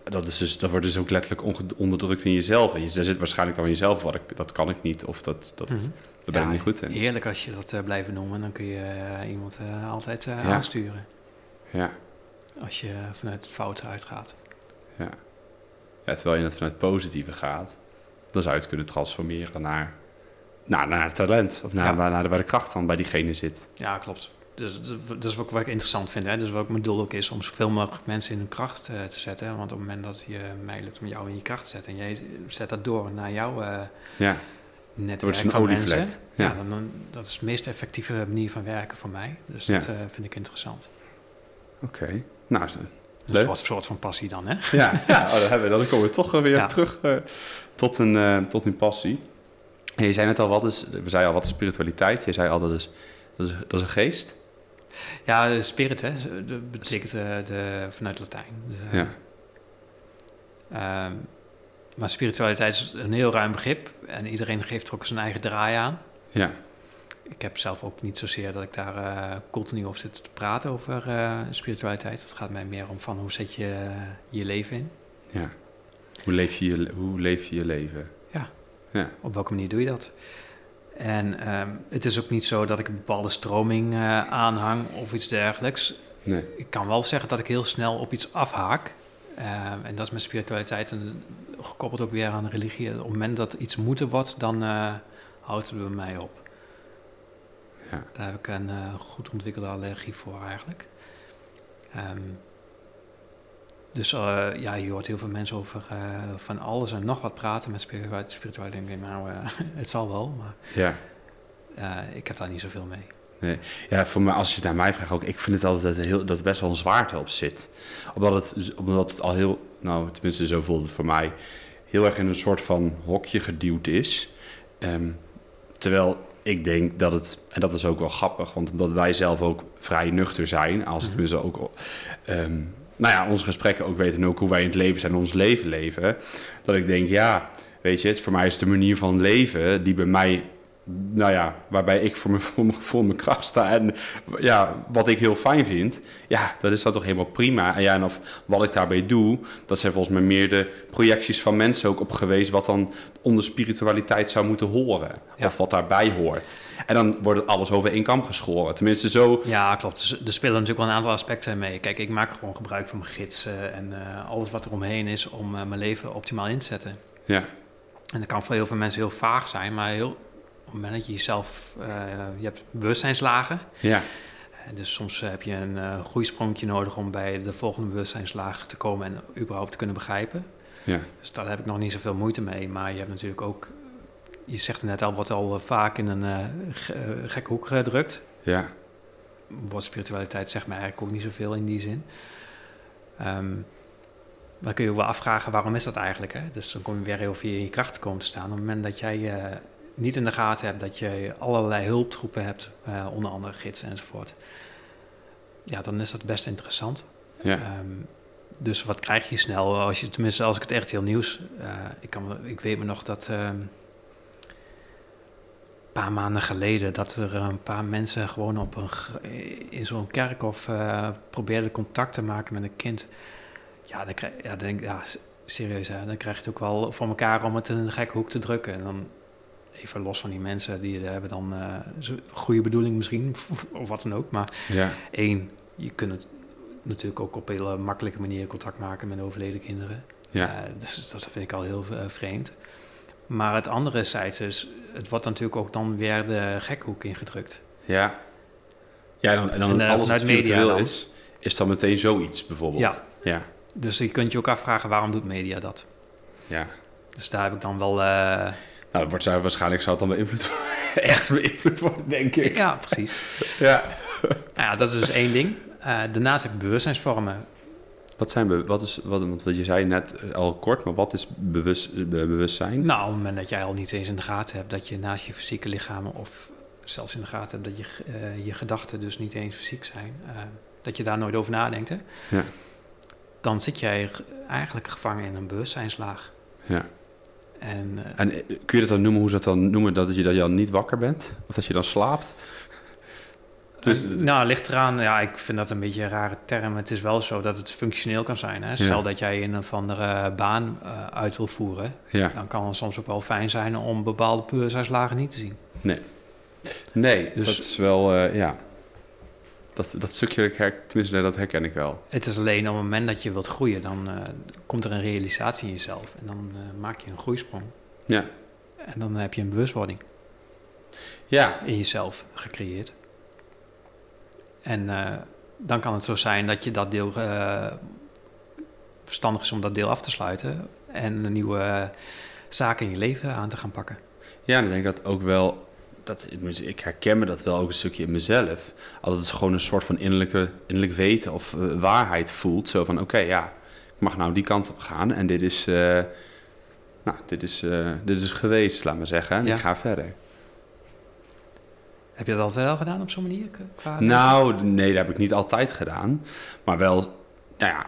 dat, is dus, dat wordt dus ook letterlijk onderdrukt in jezelf. En je, daar zit waarschijnlijk dan in jezelf, wat ik, dat kan ik niet, of dat, dat, mm -hmm. daar ben ja, ik niet goed in. Heerlijk als je dat uh, blijft noemen, dan kun je uh, iemand uh, altijd ja. aansturen. Ja. Als je vanuit het foute uitgaat. Ja. ja. Terwijl je het vanuit het positieve gaat, dan zou je het kunnen transformeren naar, naar, naar talent. Of naar, ja. waar, naar waar de kracht dan bij diegene zit. Ja, klopt. Dus, dat is ook wat ik interessant vind. Hè? Dus wat mijn doel ook is om zoveel mogelijk mensen in hun kracht uh, te zetten. Want op het moment dat je mij lukt om jou in je kracht te zetten... en jij zet dat door naar jouw uh, ja. netwerk een van olievlek. mensen... Ja. ja dan, dan, dat is de meest effectieve manier van werken voor mij. Dus dat ja. uh, vind ik interessant. Oké. Okay. Nou. Dus wat een soort van passie dan, hè? Ja, ja oh, dan, hebben we, dan komen we toch weer terug tot, een, tot een passie. En je zei net al, wat is, we zeiden al, wat is spiritualiteit? Je zei al, dat is, dat is, dat is een geest. Ja, spirit, hè, dat betekent uh, de, vanuit Latijn. De, ja. Um, maar spiritualiteit is een heel ruim begrip en iedereen geeft er ook zijn eigen draai aan. Ja. Ik heb zelf ook niet zozeer dat ik daar uh, continu over zit te praten over uh, spiritualiteit. Het gaat mij meer om van hoe zet je je leven in. Ja. Hoe leef je je, hoe leef je, je leven? Ja. ja. Op welke manier doe je dat? En um, het is ook niet zo dat ik een bepaalde stroming uh, aanhang of iets dergelijks. Nee. Ik kan wel zeggen dat ik heel snel op iets afhaak. Uh, en dat is met spiritualiteit en gekoppeld ook weer aan religie. Op het moment dat iets moeten wordt, dan uh, houdt het bij mij op. Ja. Daar heb ik een uh, goed ontwikkelde allergie voor eigenlijk. Um, dus uh, ja, je hoort heel veel mensen over uh, van alles en nog wat praten met spiritualiteit. Spiritualiteit denk ik, nou, uh, het zal wel, maar ja. ik heb daar niet zoveel mee. Nee. Ja, voor mij, als je het naar mij vraagt ook, ik vind het altijd dat, heel, dat er best wel een zwaarte op zit. Omdat het, omdat het al heel, nou tenminste zo voelt het voor mij, heel erg in een soort van hokje geduwd is. Um, terwijl ik denk dat het, en dat is ook wel grappig, want omdat wij zelf ook vrij nuchter zijn, als het mm -hmm. tenminste ook... Um, nou ja, onze gesprekken ook weten en ook hoe wij in het leven zijn, ons leven leven. Dat ik denk, ja, weet je, voor mij is de manier van leven die bij mij, nou ja, waarbij ik voor mijn, voor mijn, voor mijn kracht sta en ja, wat ik heel fijn vind, ja, dat is dan toch helemaal prima. En ja, en of wat ik daarbij doe, dat zijn volgens mij meer de projecties van mensen ook op geweest, wat dan onder spiritualiteit zou moeten horen. Ja. Of wat daarbij hoort. En dan wordt het alles over één kam geschoren. Tenminste zo... Ja, klopt. Dus er spelen natuurlijk wel een aantal aspecten mee. Kijk, ik maak gewoon gebruik van mijn gidsen en uh, alles wat er omheen is om uh, mijn leven optimaal in te zetten. Ja. En dat kan voor heel veel mensen heel vaag zijn, maar heel, op het moment dat je jezelf... Uh, je hebt bewustzijnslagen. Ja. Dus soms heb je een uh, groeisprongje nodig om bij de volgende bewustzijnslaag te komen en überhaupt te kunnen begrijpen. Ja. Dus daar heb ik nog niet zoveel moeite mee. Maar je hebt natuurlijk ook, je zegt het net al, wordt al vaak in een uh, gekke hoek gedrukt. Ja. Wordt spiritualiteit zegt mij eigenlijk ook niet zoveel in die zin. Um, dan kun je je wel afvragen, waarom is dat eigenlijk? Hè? Dus dan kom je weer heel veel in je kracht te komen te staan. Op het moment dat jij niet in de gaten hebt dat je allerlei hulptroepen hebt, uh, onder andere gidsen enzovoort. Ja, dan is dat best interessant. Ja. Um, dus wat krijg je snel, als je, tenminste als ik het echt heel nieuws... Uh, ik, kan, ik weet me nog dat uh, een paar maanden geleden... dat er een paar mensen gewoon op een, in zo'n kerkhof uh, probeerden contact te maken met een kind. Ja, dan krijg, ja, dan denk, ja serieus, hè, dan krijg je het ook wel voor elkaar om het in een gekke hoek te drukken. En dan even los van die mensen die hebben dan uh, goede bedoeling misschien, of wat dan ook. Maar ja. één, je kunt het natuurlijk ook op een hele makkelijke manier contact maken met overleden kinderen. Ja. Uh, dus dat vind ik al heel uh, vreemd. Maar het andere zijds is, het wordt natuurlijk ook dan weer de gekhoek ingedrukt. Ja. Ja, en dan, en dan En, eh, alles wat spiritueel dan. is, is dan meteen zoiets bijvoorbeeld. Ja. Ja. Dus je kunt je ook afvragen, waarom doet media dat? ja. Dus daar heb ik dan wel... Nou, wordt zou, waarschijnlijk zou het dan beïnvloed ergens beïnvloed worden, denk ik. ja, precies. Ja. Nou ja, dat is dus één ding. Eh, daarnaast heb ik bewustzijnsvormen. Wat zijn be wat is wat, want wat je zei net eh, al kort, maar wat is bewust, be- bewustzijn? Nou, op het moment dat jij al niet eens in de gaten hebt dat je naast je fysieke lichaam of zelfs in de gaten hebt dat je, eh, je gedachten dus niet eens fysiek zijn, eh, dat je daar nooit over nadenkt, hè, Ja. dan zit jij eigenlijk gevangen in een bewustzijnslaag. Ja. En eh, En eh, kun je dat dan noemen, hoe ze dat dan noemen, dat je, dat je dan niet wakker bent? Of dat je dan slaapt? Dus- Eh, nou, ligt eraan. Ja, ik vind dat een beetje een rare term. Het is wel zo dat het functioneel kan zijn. Hè? Stel Ja. dat jij een of andere baan uit wil voeren, Ja. dan kan het soms ook wel fijn zijn om bepaalde bewustzijnslagen niet te zien. Nee, Dus- dat is wel, ja. Dat, dat stukje, tenminste, dat herken ik wel. Het is alleen op het moment dat je wilt groeien, dan eh, komt er een realisatie in jezelf. En dan eh, maak je een groeisprong. Ja. En dan heb je een bewustwording Ja, in jezelf gecreëerd. En eh, dan kan het zo zijn dat je dat deel verstandig is om dat deel af te sluiten en een nieuwe zaken in je leven aan te gaan pakken. Ja, en ik denk dat ook wel, dat, ik herken me dat wel ook een stukje in mezelf. Altijd het gewoon een soort van innerlijke, innerlijk weten of eh, waarheid voelt. Zo van, oké, ja, ik mag nou die kant op gaan en dit is, eh, nou, dit is, eh, dit is geweest, laat maar zeggen. En Ja. ik ga verder. Heb je dat altijd al gedaan op zo'n manier? Qua Nou, nee, dat heb ik niet altijd gedaan. Maar wel, nou ja,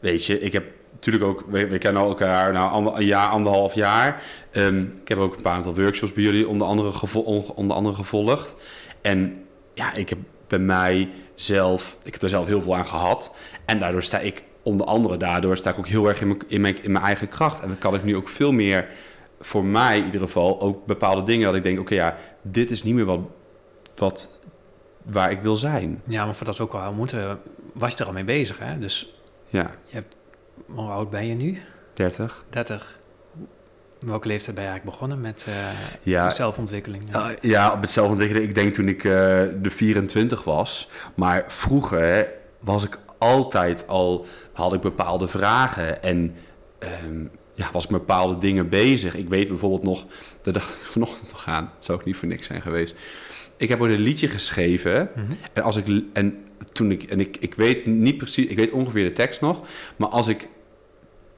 weet je, ik heb natuurlijk ook, we, we kennen elkaar nou ander, een jaar, anderhalf jaar. Ehm, ik heb ook een paar aantal workshops bij jullie onder andere, gevo- on- onder andere gevolgd. En ja, ik heb bij mij zelf, ik heb er zelf heel veel aan gehad. En daardoor sta ik, onder andere daardoor, sta ik ook heel erg in mijn, in mijn, in mijn eigen kracht. En dan kan ik nu ook veel meer, voor mij in ieder geval, ook bepaalde dingen dat ik denk, oké, ja, dit is niet meer wat, wat waar ik wil zijn. Ja, maar voordat we ook al moeten, was je er al mee bezig. Hè? Dus Ja, hoe oud ben je nu? 30. 30. Welke leeftijd ben je eigenlijk begonnen met eh, Ja, zelfontwikkeling? Uh, ja, op het zelfontwikkelen. Ik denk toen ik eh, de 24 was. Maar vroeger hè, was ik altijd al, had ik bepaalde vragen en ehm, ja, was ik met bepaalde dingen bezig. Ik weet bijvoorbeeld nog, daar dacht ik vanochtend nog aan, zou ook niet voor niks zijn geweest. Ik heb ooit een liedje geschreven Mhm. en als ik en toen ik en ik, ik weet niet precies, ik weet ongeveer de tekst nog, maar als ik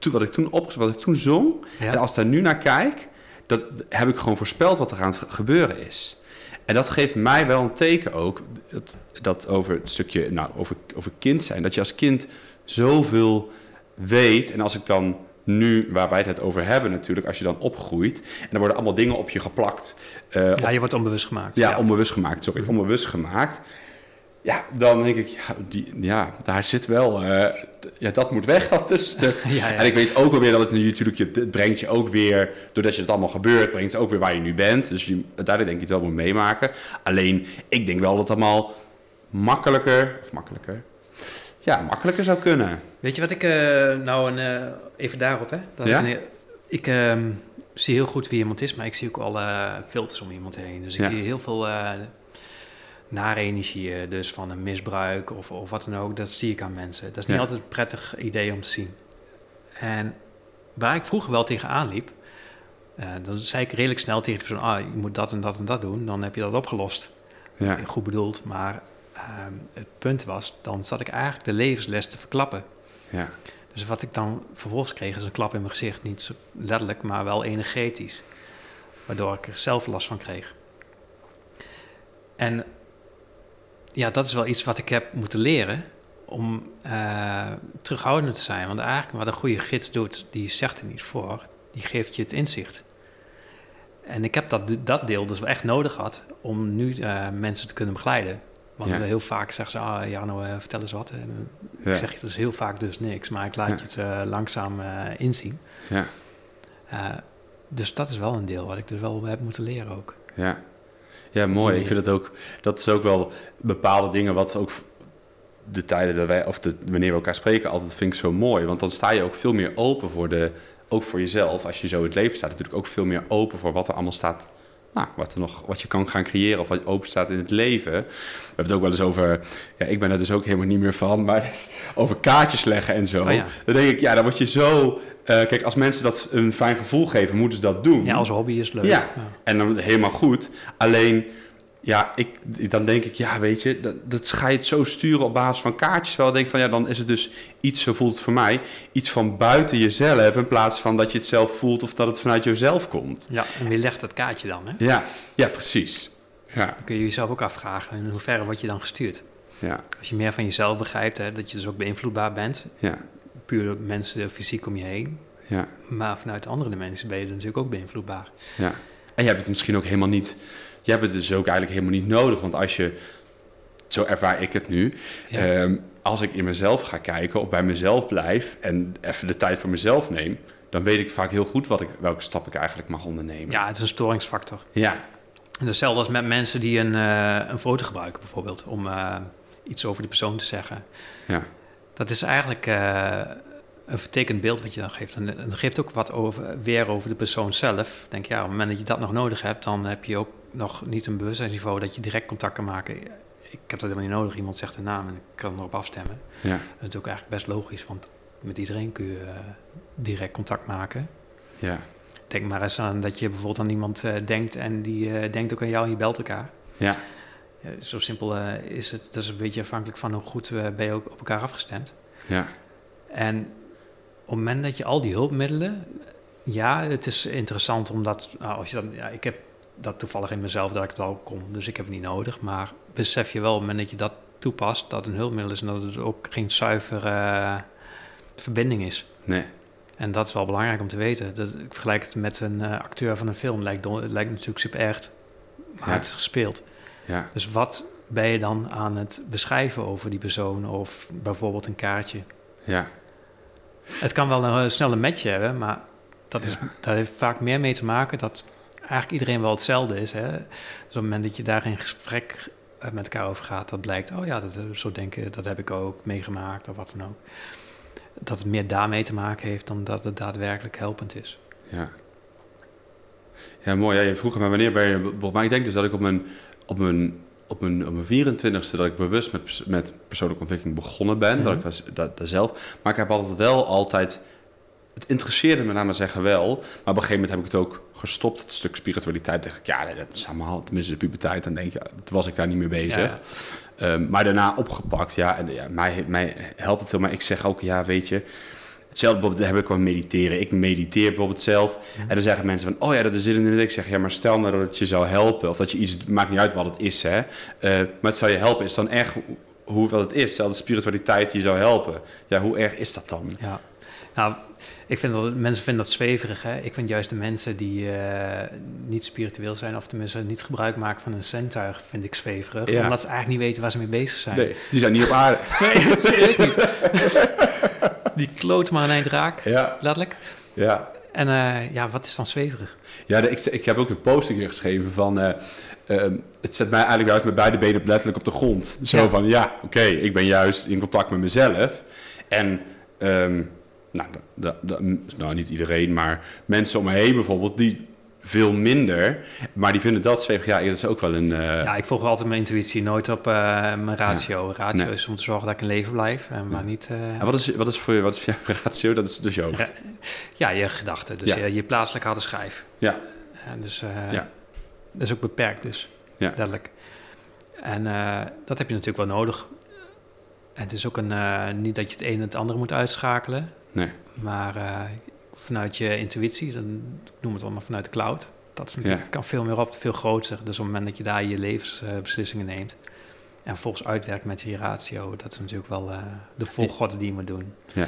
toen wat ik toen op wat ik toen zong Ja. en als ik daar nu naar kijk, dat heb ik gewoon voorspeld wat er aan het gebeuren is. En dat geeft mij wel een teken ook, dat, dat over het stukje, nou, over, over kind zijn, dat je als kind zoveel weet. En als ik dan nu, waar wij het over hebben natuurlijk, als je dan opgroeit, en er worden allemaal dingen op je geplakt. eh, of- ja, je wordt onbewust gemaakt. ja, onbewust gemaakt, sorry, Mhm. onbewust gemaakt. Ja, dan denk ik, ja, die, ja daar zit wel, eh, ja, dat moet weg, dat tussenstuk. Ja, ja. En ik weet ook wel weer dat het nu natuurlijk, je, het brengt je ook weer, doordat je het allemaal gebeurt, brengt het ook weer waar je nu bent. Dus je, denk ik het wel moet meemaken. Alleen, ik denk wel dat het allemaal makkelijker, of makkelijker, ja, makkelijker zou kunnen. Weet je wat ik eh, nou een, eh, even daarop hè? Dat Ja? ik een- ik ehm, zie heel goed wie iemand is, maar ik zie ook al eh, filters om iemand heen. Dus ik zie heel veel nare energieën, dus van een misbruik of, of wat dan ook. Dat zie ik aan mensen. Dat is niet Ja. altijd een prettig idee om te zien. En waar ik vroeger wel tegenaan liep, eh, dan zei ik redelijk snel tegen de persoon: ah, je moet dat en dat en dat doen, dan heb je dat opgelost. Ja, Goed bedoeld, maar ehm, het punt was, dan zat ik eigenlijk de levensles te verklappen. ja, Dus wat ik dan vervolgens kreeg is een klap in mijn gezicht. Niet letterlijk, maar wel energetisch. Waardoor ik er zelf last van kreeg. En ja, dat is wel iets wat ik heb moeten leren om eh, terughoudend te zijn. Want eigenlijk wat een goede gids doet, die zegt er niet voor. Die geeft je het inzicht. En ik heb dat, dat deel dus wel echt nodig gehad om nu eh, mensen te kunnen begeleiden. Want Ja. heel vaak zeggen ze, ah, Jarno, eh, vertel eens wat. En ja, ik zeg dus heel vaak dus niks, maar ik laat Ja. je het langzaam inzien. ja, dus dat is wel een deel wat ik dus wel heb moeten leren ook. Ja, ja mooi. Ik vind het ook, dat is ook wel bepaalde dingen wat ook de tijden dat wij, of de, wanneer we elkaar spreken, altijd vind ik zo mooi. Want dan sta je ook veel meer open voor de, ook voor jezelf. Als je zo in het leven staat, natuurlijk ook veel meer open voor wat er allemaal staat nou, wat, er nog, wat je kan gaan creëren of wat open staat in het leven. We hebben het ook wel eens over, ja, ik ben er dus ook helemaal niet meer van, maar over kaartjes leggen en zo. Oh dan denk ik, ja, dan word je zo... Uh, kijk, als mensen dat een fijn gevoel geven, moeten ze dat doen. Ja, als hobby is leuk. Ja, ja. en dan helemaal goed. Alleen ja, ik, dan denk ik, ja, weet je, dat, dat ga je het zo sturen op basis van kaartjes. Wel denk van, ja, dan is het dus iets, zo voelt het voor mij, iets van buiten jezelf. In plaats van dat je het zelf voelt of dat het vanuit jezelf komt. Ja, en wie legt dat kaartje dan, hè? Ja, ja precies. Ja. Dan kun je jezelf ook afvragen, in hoeverre word je dan gestuurd? Ja. Als je meer van jezelf begrijpt, hè, dat je dus ook beïnvloedbaar bent. Ja. Puur mensen fysiek om je heen. Ja. Maar vanuit andere mensen ben je natuurlijk ook beïnvloedbaar. Ja. En je hebt het misschien ook helemaal niet je hebt het dus ook eigenlijk helemaal niet nodig. Want als je, zo ervaar ik het nu, ehm, als ik in mezelf ga kijken of bij mezelf blijf en even de tijd voor mezelf neem, dan weet ik vaak heel goed wat ik, welke stap ik eigenlijk mag ondernemen. Ja, het is een storingsfactor. Ja. Hetzelfde als met mensen die een, uh, een foto gebruiken bijvoorbeeld, om uh, iets over de persoon te zeggen. Ja. Dat is eigenlijk uh, een vertekend beeld wat je dan geeft. En dat geeft ook wat over, weer over de persoon zelf. Denk ja, op het moment dat je dat nog nodig hebt, dan heb je ook nog niet een bewustzijnsniveau dat je direct contact kan maken. Ik heb dat helemaal niet nodig. Iemand zegt een naam en ik kan erop afstemmen. Ja. Dat is ook eigenlijk best logisch, want met iedereen kun je uh, direct contact maken. Ja. Denk maar eens aan dat je bijvoorbeeld aan iemand uh, denkt en die uh, denkt ook aan jou en je belt elkaar. Ja. ja zo simpel is het. Dat is een beetje afhankelijk van hoe goed ben je ook op elkaar afgestemd. Ja. En op het moment dat je al die hulpmiddelen... Ja, het is interessant omdat... Nou, als je dan, ja, ik heb dat toevallig in mezelf dat ik het al kon, dus ik heb het niet nodig. Maar besef je wel op het moment dat je dat toepast, dat een hulpmiddel is en dat het ook geen zuivere uh, verbinding is. Nee. En dat is wel belangrijk om te weten. Dat, ik vergelijk het met een uh, acteur van een film. Het lijkt, het lijkt natuurlijk super echt, maar Ja. het is gespeeld. Ja. Dus wat ben je dan aan het beschrijven over die persoon of bijvoorbeeld een kaartje? Ja. Het kan wel een uh, snelle match hebben, maar dat, is, dat heeft vaak meer mee te maken dat eigenlijk iedereen wel hetzelfde is. Hè? Dus op het moment dat je daar in gesprek eh, met elkaar over gaat, dat blijkt, oh ja, dat, zo denken, dat heb ik ook meegemaakt of wat dan ook. Dat het meer daarmee te maken heeft dan dat het daadwerkelijk helpend is. Ja. Ja, mooi. Ja, je vroeg me wanneer ben je... Maar ik denk dus dat ik op mijn, op mijn, op mijn, op mijn 24ste... dat ik bewust met, met persoonlijke ontwikkeling begonnen ben. Mhm. Dat ik daar, daar zelf... Maar ik heb altijd wel altijd... Het interesseerde me, naar maar zeggen, wel. Maar op een gegeven moment heb ik het ook gestopt. Het stuk spiritualiteit. dacht ik, ja, nee, dat is allemaal... Tenminste, de puberteit. Dan denk je, toen was ik daar niet mee bezig. Ja, Um, maar daarna opgepakt, ja. En ja, mij, mij helpt het heel. Maar ik zeg ook, ja, weet je... Hetzelfde bijvoorbeeld heb ik wel mediteren. Ik mediteer bijvoorbeeld zelf. Mhm. En dan zeggen mensen van, oh ja, dat is dit en dit. Ik zeg, ja, maar stel nou dat het je zou helpen. Of dat je iets, maakt niet uit wat het is, hè. Uh, maar het zou je helpen. Is dan erg hoe wat het is? Stel dat spiritualiteit je zou helpen. Ja, hoe erg is dat dan? Ja, nou, ik vind dat mensen vinden dat zweverig. Hè? Ik vind juist de mensen die uh, niet spiritueel zijn, of tenminste niet gebruik maken van een zintuig, vind ik zweverig. Ja. Omdat ze eigenlijk niet weten waar ze mee bezig zijn. Nee, die zijn niet op aarde. nee, serieus niet. die kloot maar een eind raak, Ja, letterlijk. ja. En uh, ja, wat is dan zweverig? Ja, ik, ik heb ook een posting geschreven van... Uh, um, het zet mij eigenlijk uit met beide benen letterlijk op de grond. Zo Ja. van, ja, oké, ik ben juist in contact met mezelf. En, um, nou, da- da- nou, niet iedereen, maar mensen om me heen bijvoorbeeld... die veel minder, maar die vinden dat zweverig. Ja, dat is ook wel een... uh, Ja, ik volg altijd mijn intuïtie, nooit op uh, mijn ratio. Ratio Nee. is om te zorgen dat ik in leven blijf, en maar Ja. niet... uh, en wat is, wat is voor je, wat is voor jouw ratio? Dat is dus je hoofd. Ja. je gedachten, dus Ja. je, je plaatselijk harde schijf. Ja. En dus Ja. dat is ook beperkt dus, Ja. letterlijk. En dat heb je natuurlijk wel nodig. En het is ook een, niet dat je het een en het andere moet uitschakelen, Nee. maar uh, vanuit je intuïtie, dan ik noem het allemaal vanuit de cloud. Dat is natuurlijk, Ja. kan veel meer op, veel groter. Dus op het moment dat je daar je levensbeslissingen neemt en volgens uitwerkt met je ratio, dat is natuurlijk wel uh, de volgorde die je moet doen. Ja.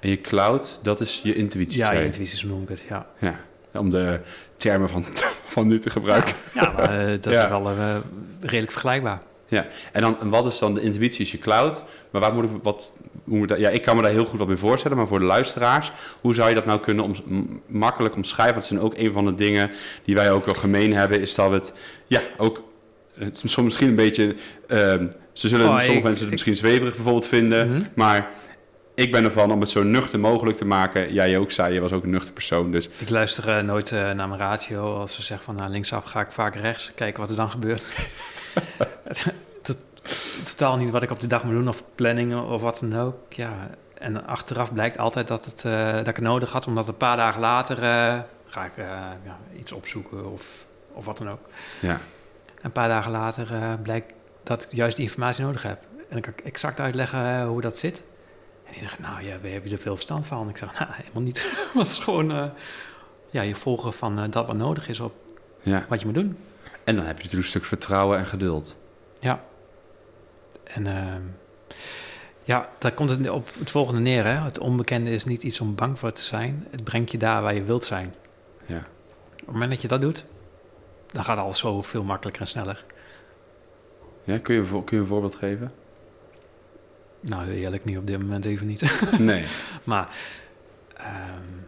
En je cloud, dat is je intuïtie. Ja, je intuïtie noem ik het, ja. Ja, om de termen van, van nu te gebruiken. Ja, maar uh, dat is wel redelijk vergelijkbaar. Ja, en, dan, en wat is dan de intuïtie is je cloud? Maar waar moet ik, wat, hoe moet dat, ja, ik kan me daar heel goed wat bij voorstellen, maar voor de luisteraars, hoe zou je dat nou kunnen om, makkelijk omschrijven? Want het zijn ook een van de dingen die wij ook wel gemeen hebben, is dat het, ja, ook, het is misschien een beetje, uh, ze zullen, oh, sommige mensen het misschien zweverig bijvoorbeeld vinden, mhm. maar ik ben ervan om het zo nuchter mogelijk te maken. Jij ook zei, je was ook een nuchter persoon. Dus. Ik luister uh, nooit uh, naar mijn ratio. Als ze zeggen van nou, linksaf ga ik vaak rechts. Kijken wat er dan gebeurt. Totaal niet wat ik op de dag moet doen of planningen of wat dan ook. Ja, en achteraf blijkt altijd dat, het, uh, dat ik het nodig had. Omdat een paar dagen later ga ik ja, iets opzoeken of, of wat dan ook. Ja. Een paar dagen later blijkt dat ik juist die informatie nodig heb. En ik kan exact uitleggen hoe dat zit. En die dacht, nou ja, we hebben er veel verstand van. Ik zeg, nou, helemaal niet. het is gewoon uh, ja, je volgen van uh, dat wat nodig is op ja. wat je moet doen. En dan heb je natuurlijk een stuk vertrouwen en geduld. Ja. En uh, ja, daar komt het op het volgende neer. Hè? Het onbekende is niet iets om bang voor te zijn. Het brengt je daar waar je wilt zijn. Ja. Op het moment dat je dat doet, dan gaat alles zo veel makkelijker en sneller. Ja, kun je, kun je een voorbeeld geven? Nou, eerlijk niet op dit moment even niet. nee. maar um,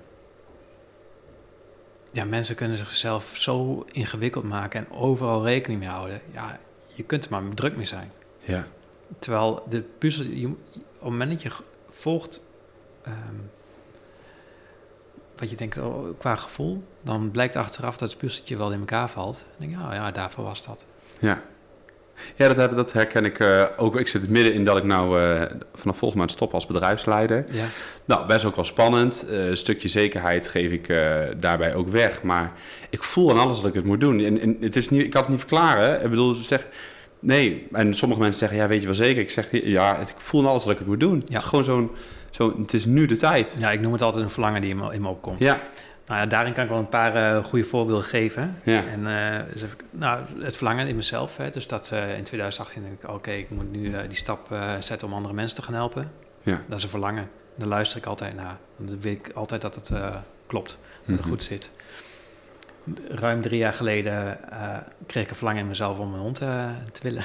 ja, mensen kunnen zichzelf zo ingewikkeld maken en overal rekening mee houden. Ja, je kunt er maar druk mee zijn. Ja. Terwijl de puzzel, je, op het moment dat je volgt um, wat je denkt oh, qua gevoel, dan blijkt achteraf dat het puzzeltje wel in elkaar valt. En denk je, oh ja, daarvoor was dat. Ja. Ja, dat, dat herken ik uh, ook. Ik zit midden in dat ik nou uh, vanaf volgens mij stop als bedrijfsleider. Ja. Nou, best ook wel spannend. Uh, een stukje zekerheid geef ik daarbij ook weg. Maar ik voel aan alles dat ik het moet doen. En, en, het is niet, ik kan het niet verklaren. Ik bedoel, zeg, nee. En sommige mensen zeggen, ja, weet je wel zeker? Ik zeg, ja, ik voel aan alles dat ik het moet doen. Ja. Het is gewoon zo'n, zo, het is nu de tijd. Ja, ik noem het altijd een verlangen die in me, in me opkomt. Ja. Nou ja, daarin kan ik wel een paar uh, goede voorbeelden geven. Ja. En uh, dus nou, het verlangen in mezelf. Hè, dus dat uh, in 2018 denk ik, oké, ik moet nu die stap zetten om andere mensen te gaan helpen. Ja. Dat is een verlangen. Daar luister ik altijd naar. Dan weet ik altijd dat het klopt, dat het mm -hmm. goed zit. Ruim drie jaar geleden kreeg ik een verlangen in mezelf om een hond te willen.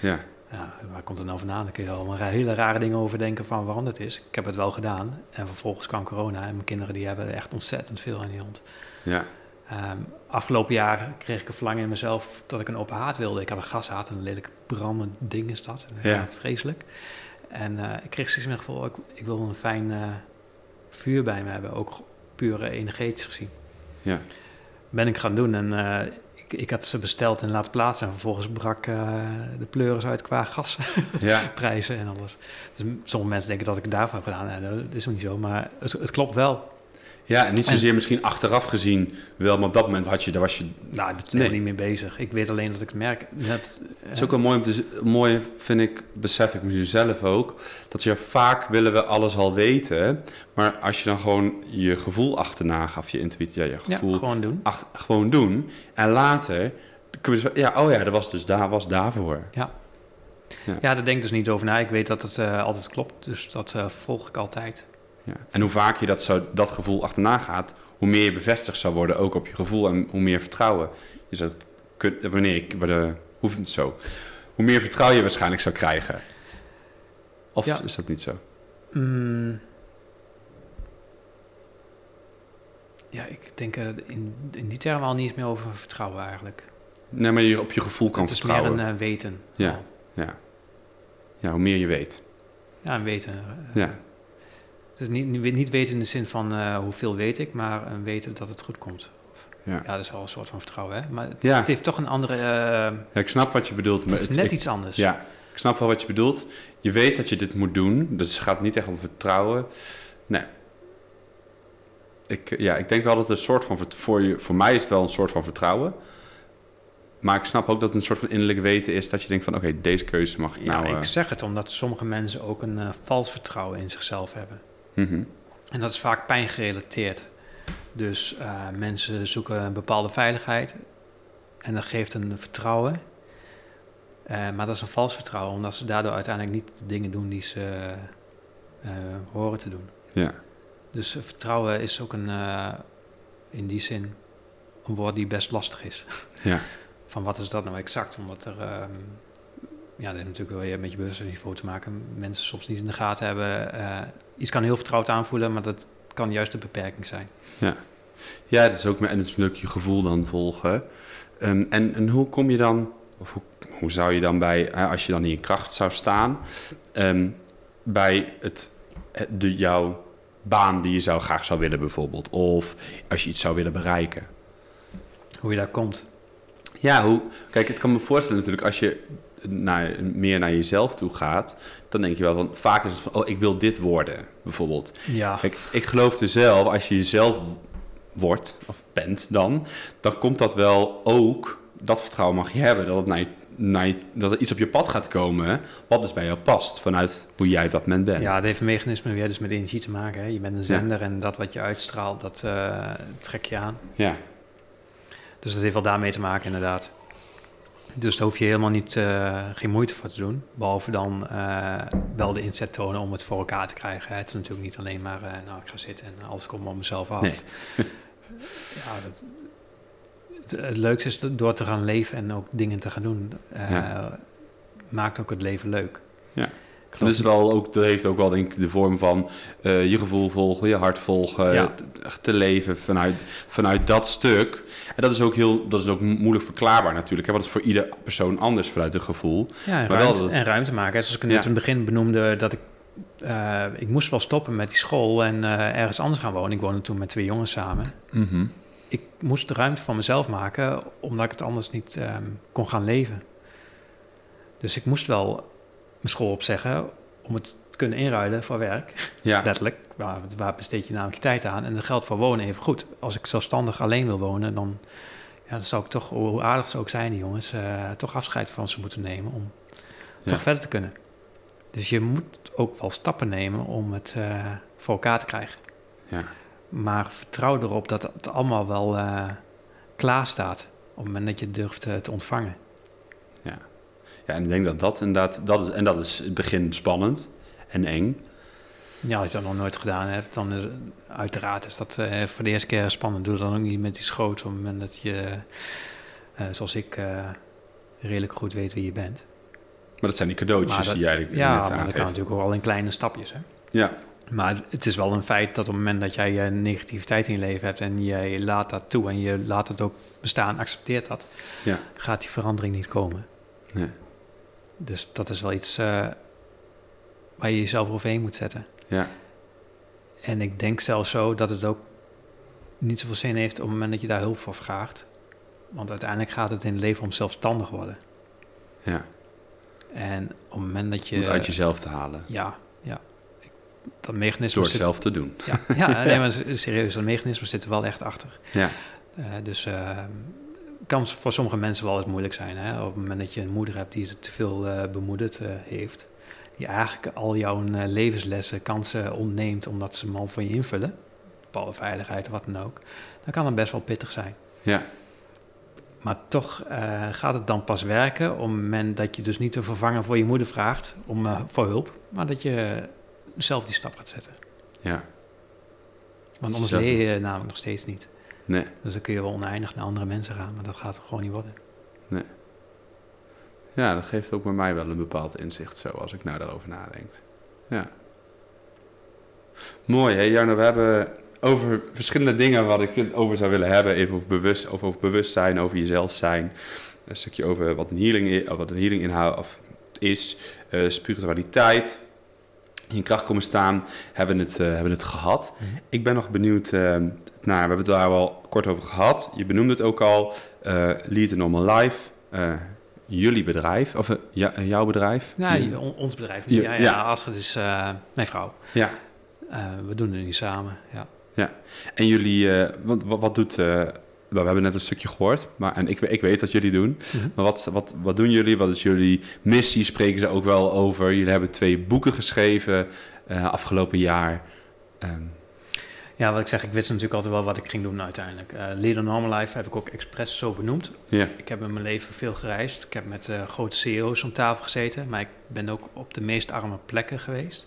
Ja ja, waar komt het nou vandaan? Daar kun je wel hele rare dingen over denken van waarom dat is. Ik heb het wel gedaan. En vervolgens kwam corona en mijn kinderen die hebben echt ontzettend veel aan die hond. Ja. Um, afgelopen jaar kreeg ik een verlangen in mezelf dat ik een open haard wilde. Ik had een gashaat, een lelijk brandend ding is dat. Ja. vreselijk. En uh, ik kreeg steeds meer het gevoel, ik, ik wil een fijn uh, vuur bij me hebben. Ook puur energetisch gezien. Ja. Ben ik gaan doen en uh, ik, had ze besteld en laten plaatsen. En vervolgens brak uh, de pleuris uit qua gasprijzen ja. en alles. Dus sommige mensen denken dat ik het daarvan heb gedaan. Nee, dat is nog niet zo, maar het, het klopt wel. Ja, en niet zozeer misschien achteraf gezien wel, maar op dat moment had je, daar was je... Nou, daar ben niet mee bezig. Ik weet alleen dat ik het merk. het is ook wel mooi om te... Mooi vind ik, besef ik misschien zelf ook, dat je vaak willen we alles al weten, maar als je dan gewoon je gevoel achterna gaf, je intuïtie, ja, je gevoel... Ja, gewoon doen. Ach, gewoon doen. En later, ja, oh ja, dat was dus daar, was daarvoor. Ja. Ja. ja, daar denk ik dus niet over na. Ik weet dat het uh, altijd klopt, dus dat uh, volg ik altijd. Ja. En hoe vaak je dat, zo, dat gevoel achterna gaat, hoe meer je bevestigd zou worden ook op je gevoel en hoe meer vertrouwen je zou kunnen. Wanneer ik, hoeft het zo. Hoe meer vertrouwen je waarschijnlijk zou krijgen. Of ja. is dat niet zo? Mm. Ja, ik denk uh, in, in die termen al niet eens meer over vertrouwen eigenlijk. Nee, maar je op je gevoel kan het vertrouwen. Is meer een uh, weten. Ja, ja. Ja, hoe meer je weet. Ja, een weten. Uh, ja. Dus niet, niet weten in de zin van uh, hoeveel weet ik, maar uh, weten dat het goed komt. Ja. ja, dat is wel een soort van vertrouwen, hè? Maar het, ja. het heeft toch een andere... Uh, ja, ik snap wat je bedoelt. Maar het is net ik, iets anders. Ja, ik snap wel wat je bedoelt. Je weet dat je dit moet doen, dus het gaat niet echt om vertrouwen. Nee. Ik, ja, ik denk wel dat het een soort van... Voor, je, voor mij is het wel een soort van vertrouwen. Maar ik snap ook dat het een soort van innerlijk weten is... dat je denkt van, oké, okay, deze keuze mag ik ja, nou... ik zeg het omdat sommige mensen ook een vals vertrouwen in zichzelf hebben. Mm En dat is vaak pijn gerelateerd. Dus uh, mensen zoeken een bepaalde veiligheid en dat geeft een vertrouwen. Uh, maar dat is een vals vertrouwen, omdat ze daardoor uiteindelijk niet de dingen doen die ze uh, horen te doen. Ja. Dus vertrouwen is ook een, in die zin een woord die best lastig is. Ja. Van wat is dat nou exact? Omdat er ja, dat heeft natuurlijk wel weer een beetje bewustzijnsniveau te maken. Mensen soms niet in de gaten hebben. Iets kan heel vertrouwd aanvoelen, maar dat kan juist de beperking zijn. Ja, ja het is ook en het is natuurlijk je gevoel dan volgen. Ehm, en, en hoe kom je dan, of hoe, hoe zou je dan bij, als je dan in je kracht zou staan, ehm, bij het, het- de, jouw baan die je zou, graag zou willen bijvoorbeeld, of als je iets zou willen bereiken? Hoe je daar komt. Ja, hoe, kijk, het kan me voorstellen natuurlijk, als je naar, meer naar jezelf toe gaat, dan denk je wel van, vaak is het van, oh, ik wil dit worden, bijvoorbeeld. Ja, Kijk, ik geloof er zelf, als je jezelf wordt, of bent dan, dan komt dat wel ook, dat vertrouwen mag je hebben, dat, het naar je, naar je- dat er iets op je pad gaat komen, wat dus bij jou past, vanuit hoe jij dat moment bent. ja dat heeft een mechanisme weer dus met energie te maken. Hè. Je bent een zender en dat wat je uitstraalt, dat eh, trek je aan. ja, Dus dat heeft wel daarmee te maken, inderdaad. Dus daar hoef je helemaal niet, eh, geen moeite voor te doen. Behalve dan eh, wel de inzet tonen om het voor elkaar te krijgen. Het is natuurlijk niet alleen maar, eh, nou, ik ga zitten en alles komt op mezelf af. Nee. ja, dat, het, het leukste is door te gaan leven en ook dingen te gaan doen. Ja. Maakt ook het leven leuk. Ja. Geloof dat, is wel ook, dat heeft ook wel denk ik de vorm van eh, je gevoel volgen, je hart volgen, Ja. te leven vanuit, vanuit dat stuk. En dat is ook heel, dat is ook moeilijk verklaarbaar natuurlijk, hè, want het is voor ieder persoon anders vanuit het gevoel. Ja, en, Maar wel ruimte, dat- en ruimte maken. Zoals ik net Ja. in het begin benoemde, dat ik... eh, ik moest wel stoppen met die school en eh, ergens anders gaan wonen. Ik woonde toen met twee jongens samen. Ik moest de ruimte voor mezelf maken, omdat ik het anders niet ehm, kon gaan leven. Dus ik moest wel mijn school opzeggen om het te kunnen inruilen voor werk. Ja, Letterlijk. Waar, waar besteed je namelijk je tijd aan? En dat geldt voor wonen even goed. Als ik zelfstandig alleen wil wonen, dan, ja, dan zou ik toch, hoe aardig ze ook zijn, die jongens, eh, toch afscheid van ze moeten nemen om Ja. toch verder te kunnen. Dus je moet ook wel stappen nemen om het eh, voor elkaar te krijgen. ja. Maar vertrouw erop dat het allemaal wel eh, klaar staat op het moment dat je durft te ontvangen. Ja, en ik denk dat dat inderdaad, dat is, en dat is het begin spannend en eng. Ja, als je dat nog nooit gedaan hebt, dan is uiteraard is dat eh, voor de eerste keer spannend. Doe dan ook niet met die schoot op het moment dat je, eh, zoals ik, eh, redelijk goed weet wie je bent. Maar dat zijn die cadeautjes dat- die jij eigenlijk Ja, net maar dat aangeeft. kan natuurlijk ook al in kleine stapjes. Hè? Ja, Maar het is wel een feit dat op het moment dat jij negativiteit in je leven hebt en jij laat dat toe en je laat het ook bestaan, accepteert dat, ja, gaat die verandering niet komen. nee, Dus dat is wel iets eh, waar je jezelf overheen moet zetten. ja, En ik denk zelfs zo dat het ook niet zoveel zin heeft op het moment dat je daar hulp voor vraagt. Want uiteindelijk gaat het in het leven om zelfstandig worden. ja. En op het moment dat je... Om het uit jezelf te halen. Ja, ja. Dat mechanisme Door het zelf te doen. Ja, ja nee, maar serieus, dat mechanisme zit er wel echt achter. Ja, Eh, dus eh kan voor sommige mensen wel eens moeilijk zijn. Hè? Op het moment dat je een moeder hebt die te veel eh, bemoedigd eh, heeft. Die eigenlijk al jouw eh, levenslessen, kansen ontneemt omdat ze hem al voor je invullen. Bepaalde veiligheid of wat dan ook. Dan kan het best wel pittig zijn. ja, Maar toch gaat het dan pas werken op het moment dat je dus niet een vervanger voor je moeder vraagt om, voor hulp. Maar dat je zelf die stap gaat zetten. ja. Want anders leer je namelijk nog steeds niet. Nee, Dus dan kun je wel oneindig naar andere mensen gaan, maar dat gaat gewoon niet worden. ja, dat geeft ook bij mij wel een bepaald inzicht zo, als ik nou daarover nadenk. Ja. Mooi, hè Jarno, we hebben over verschillende dingen wat ik het over zou willen hebben. Even over, bewust, over, over bewustzijn, over jezelf zijn. Een stukje over wat een healing, i- wat een healing inhoudt of is. eh, spiritualiteit. In kracht komen staan, hebben we het, eh, hebben het gehad. Ik ben nog benieuwd eh, naar, we hebben het daar wel kort over gehad. Je benoemde het ook al, eh Lead a Normal Life. eh, jullie bedrijf, of eh, ja, jouw bedrijf. Ja, on- ons bedrijf. Ja, Ja, ja, ja. Astrid is eh, mijn vrouw. ja. We doen het nu samen, ja. En jullie, wat, wat, wat doet, nou, we hebben net een stukje gehoord, maar, en ik, ik weet wat jullie doen. Mhm. Maar wat, wat, wat doen jullie? Wat is jullie missie? Spreken ze ook wel over? Jullie hebben twee boeken geschreven afgelopen jaar. Ehm, Ja, wat ik zeg, ik wist natuurlijk altijd wel wat ik ging doen uiteindelijk. Eh Leader Normal Life heb ik ook expres zo benoemd. ja, Ik heb in mijn leven veel gereisd. Ik heb met eh, grote CEO's om tafel gezeten, maar ik ben ook op de meest arme plekken geweest.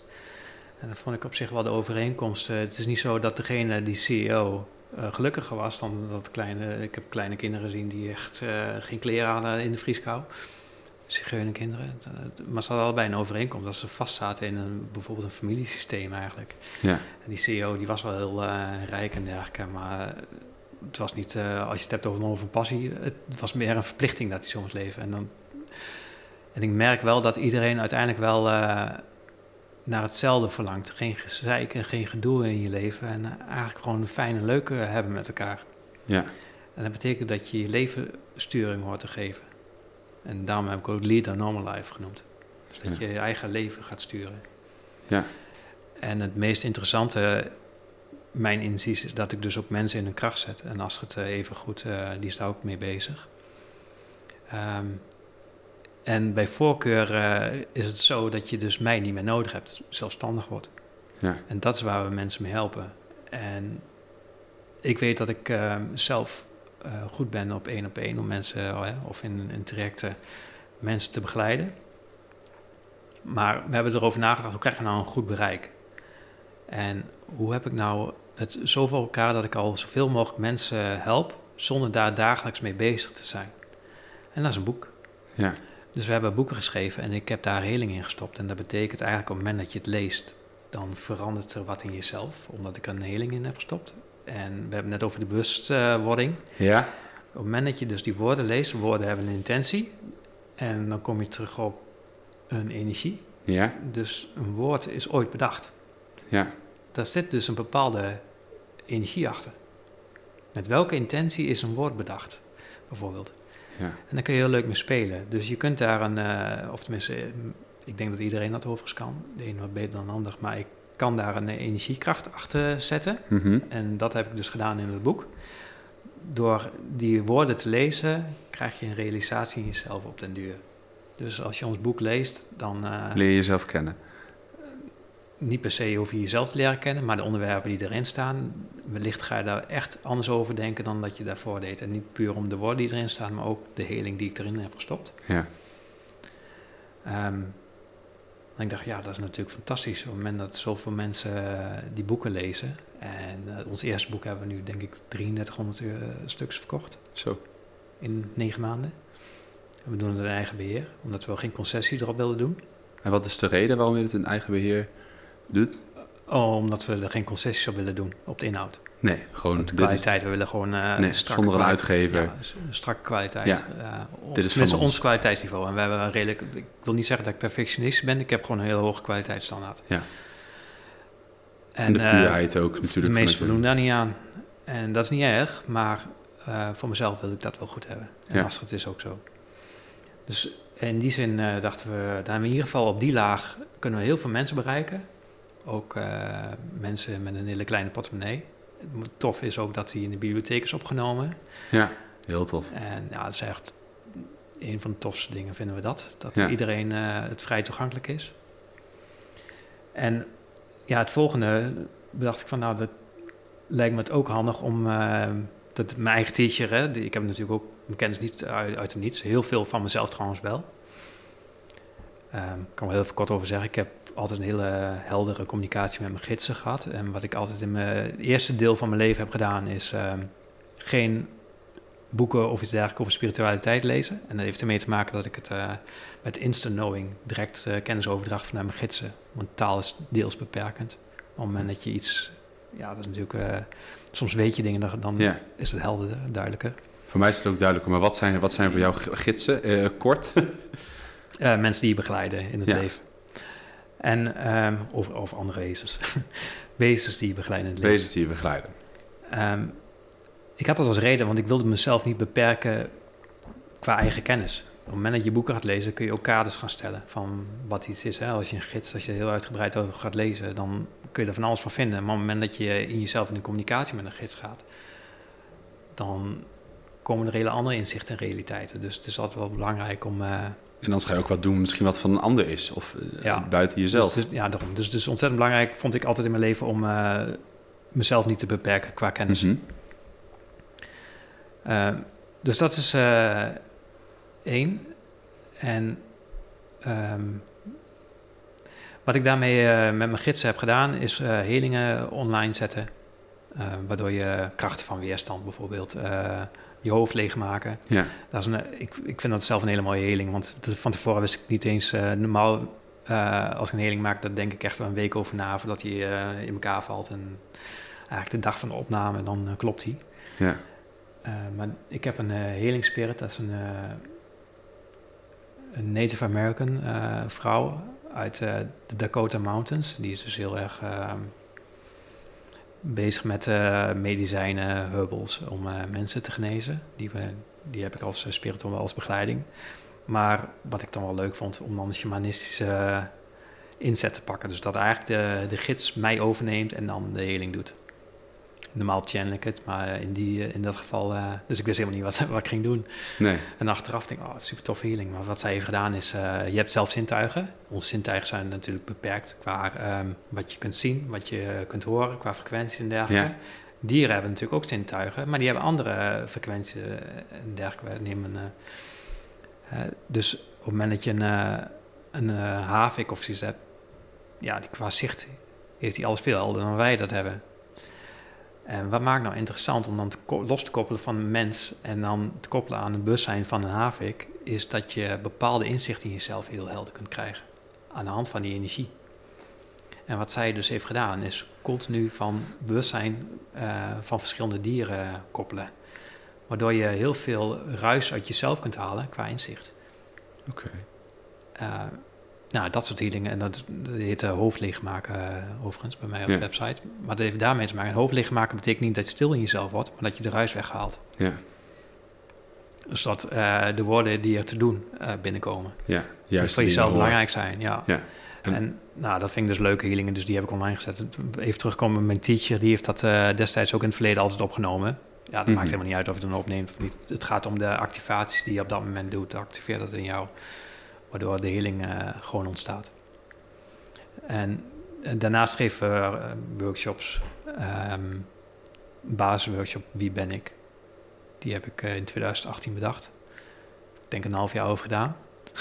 En dat vond ik op zich wel de overeenkomst. Eh, het is niet zo dat degene die CEO eh, gelukkiger was dan dat kleine... Ik heb kleine kinderen gezien die echt geen kleren hadden in de vrieskou. Zigeunerkinderen. Maar ze hadden allebei een overeenkomst dat ze vast zaten in een, bijvoorbeeld een familiesysteem eigenlijk. Ja. En die CEO die was wel heel uh, rijk en dergelijke, maar het was niet, uh, als je het hebt over, een passie, het was meer een verplichting dat hij zo moest leven. En, dan, en ik merk wel dat iedereen uiteindelijk wel uh, naar hetzelfde verlangt. Geen gezeik en geen gedoe in je leven en eigenlijk gewoon een fijne leuke hebben met elkaar. Ja. En dat betekent dat je je leven sturing hoort te geven. En daarom heb ik ook Leader Normal Life genoemd. Dus dat je je eigen leven gaat sturen. Ja. En het meest interessante, mijn inziens, is dat ik dus ook mensen in hun kracht zet. En als het even goed, uh, die is daar ook mee bezig. Um, en bij voorkeur uh, is het zo dat je dus mij niet meer nodig hebt, zelfstandig wordt. Ja. En dat is waar we mensen mee helpen. En ik weet dat ik uh, zelf goed ben op één op één om mensen, uh, of in, in trajecten, mensen te begeleiden. Maar we hebben erover nagedacht, hoe krijg je nou een goed bereik? En hoe heb ik nou het zo voor elkaar dat ik al zoveel mogelijk mensen help, zonder daar dagelijks mee bezig te zijn? En dat is een boek. Ja. Dus we hebben boeken geschreven en ik heb daar heling in gestopt. En dat betekent eigenlijk op het moment dat je het leest, dan verandert er wat in jezelf, omdat ik er een heling in heb gestopt. En we hebben het net over de bewustwording. Ja. Op het moment dat je dus die woorden leest, woorden hebben een intentie. En dan kom je terug op een energie. Ja. Dus een woord is ooit bedacht. Ja. Daar zit dus een bepaalde energie achter. Met welke intentie is een woord bedacht, bijvoorbeeld? Ja. En dan kun je heel leuk mee spelen. Dus je kunt daar een, uh, of tenminste, ik denk dat iedereen dat overigens kan. De een wat beter dan de ander, maar ik kan daar een energiekracht achter zetten. Mm -hmm. En dat heb ik dus gedaan in het boek. Door die woorden te lezen, krijg je een realisatie in jezelf op den duur. Dus als je ons boek leest, dan... Uh, Leer je jezelf kennen. Niet per se hoef je jezelf te leren kennen, maar de onderwerpen die erin staan, wellicht ga je daar echt anders over denken dan dat je daarvoor deed. En niet puur om de woorden die erin staan, maar ook de heling die ik erin heb gestopt. Ja. Um, en ik dacht, ja, dat is natuurlijk fantastisch. Op het moment dat zoveel mensen uh, die boeken lezen. En uh, ons eerste boek hebben we nu, denk ik, 3300 uh, stuks verkocht. Zo. In negen maanden. En we doen het in eigen beheer, omdat we geen concessie erop wilden doen. En wat is de reden waarom je het in eigen beheer doet? Oh, omdat we er geen concessies op willen doen op de inhoud. Nee, gewoon de kwaliteit. Is... We willen gewoon uh, nee, zonder een uitgever. Ja, strakke kwaliteit. Ja. Uh, dit is van ons. ons kwaliteitsniveau. En we hebben een redelijk. Ik wil niet zeggen dat ik perfectionist ben. Ik heb gewoon een hele hoge kwaliteitsstandaard. Ja. En, en de puurheid uh, ook natuurlijk. De meesten doen daar niet aan. En dat is niet erg, maar voor mezelf wil ik dat wel goed hebben. En Ja. Astrid is ook zo. Dus in die zin uh, dachten we, daar hebben we in ieder geval op die laag kunnen we heel veel mensen bereiken. Ook uh, mensen met een hele kleine portemonnee. Tof is ook dat hij in de bibliotheek is opgenomen. Ja, heel tof. En ja, dat is echt een van de tofste dingen, vinden we dat. Dat Ja. iedereen uh, het vrij toegankelijk is. En ja, het volgende bedacht ik van, nou, dat lijkt me het ook handig om... Uh, dat mijn eigen teacher, hè, die, ik heb natuurlijk ook mijn kennis niet uit, uit het niets. Heel veel van mezelf trouwens wel. Ik um, kan wel heel veel kort over zeggen. Ik heb altijd een hele heldere communicatie met mijn gidsen gehad. En wat ik altijd in mijn eerste deel van mijn leven heb gedaan, is um, geen boeken of iets dergelijks over spiritualiteit lezen. En dat heeft ermee te maken dat ik het uh, met instant knowing direct uh, kennis overdracht vanuit mijn gidsen. Want taal is deels beperkend. Op het moment dat je iets, ja, dat is natuurlijk, uh, soms weet je dingen, dan is het helderder, duidelijker. Voor mij is het ook duidelijker, maar wat zijn, wat zijn voor jou gidsen? Eh, kort. Mensen die je begeleiden in het Ja. leven. En um, over, over andere wezens. wezens die je begeleiden in het leven. Wezens die je begeleiden. Um, ik had dat als reden, want ik wilde mezelf niet beperken qua eigen kennis. Op het moment dat je boeken gaat lezen, kun je ook kaders gaan stellen van wat iets is. Hè? Als je een gids, als je heel uitgebreid over gaat lezen, dan kun je er van alles van vinden. Maar op het moment dat je in jezelf in de communicatie met een gids gaat, dan komen er hele andere inzichten en realiteiten. Dus het is altijd wel belangrijk om... Uh, En dan ga je ook wat doen, misschien wat van een ander is, of Ja. buiten jezelf. Dus, dus, ja, daarom. Dus het is ontzettend belangrijk, vond ik altijd in mijn leven, om uh, mezelf niet te beperken qua kennis. Uh, dus dat is uh, één. En um, wat ik daarmee met mijn gidsen heb gedaan, is helingen online zetten. Waardoor je krachten van weerstand bijvoorbeeld je hoofd leegmaken. Ja. Dat is een, ik, ik vind dat zelf een hele mooie heling. Want van tevoren wist ik niet eens... Uh, normaal, uh, als ik een heling maak, dan denk ik echt een week over na... voordat hij uh, in elkaar valt. En eigenlijk de dag van de opname, dan klopt hij. Ja. maar ik heb een healing spirit. Dat is een, een Native American vrouw uit de Dakota Mountains. Die is dus heel erg bezig met uh, medicijnen, herbals, om uh, mensen te genezen. Die, die heb ik als uh, spiritueel als begeleiding. Maar wat ik dan wel leuk vond, om dan een shamanistische inzet te pakken. Dus dat eigenlijk de, de gids mij overneemt en dan de heling doet normaal channel ik het, maar in, die, eh, in dat geval, uh, dus ik wist helemaal niet wat, wat ik ging doen. Nee. En achteraf denk ik, oh, super tof healing. Maar wat zij heeft gedaan is, uh, je hebt zelf zintuigen. Onze zintuigen zijn natuurlijk beperkt qua um, wat je kunt zien, wat je kunt horen, qua frequentie en dergelijke. Ja. Dieren hebben natuurlijk ook zintuigen, maar die hebben andere frequenties en dergelijke. Nemen, dus op het moment dat je een, een havik of zoiets hebt, ja, die qua zicht heeft hij alles veel helder dan wij dat hebben. En wat maakt nou interessant om dan te los te koppelen van een mens en dan te koppelen aan het bewustzijn van een havik, is dat je bepaalde inzichten in jezelf heel helder kunt krijgen aan de hand van die energie. En wat zij dus heeft gedaan, is continu van bewustzijn uh, van verschillende dieren koppelen. Waardoor je heel veel ruis uit jezelf kunt halen qua inzicht. Oké. Okay. Uh, nou, dat soort healingen. En dat, dat heet uh, hoofd leegmaken uh, overigens bij mij op de website. Maar dat heeft daarmee te maken. Hoofd leegmaken betekent niet dat je stil in jezelf wordt, maar dat je de ruis weghaalt. Ja. Dus dat uh, de woorden die er te doen binnenkomen. Ja, juist. voor jezelf belangrijk zijn, ja. ja. En, en, nou, dat vind ik dus leuke healingen, dus die heb ik online gezet. Even terugkomen, mijn teacher, die heeft dat destijds ook in het verleden altijd opgenomen. Ja, dat Mhm. maakt helemaal niet uit of je het dan opneemt of niet. Het gaat om de activaties die je op dat moment doet. Activeert dat in jou waardoor de healing uh, gewoon ontstaat. En, en daarnaast geven we uh, workshops, um, basisworkshop Wie ben ik? Die heb ik in 2018 bedacht. Ik denk een half jaar over gedaan.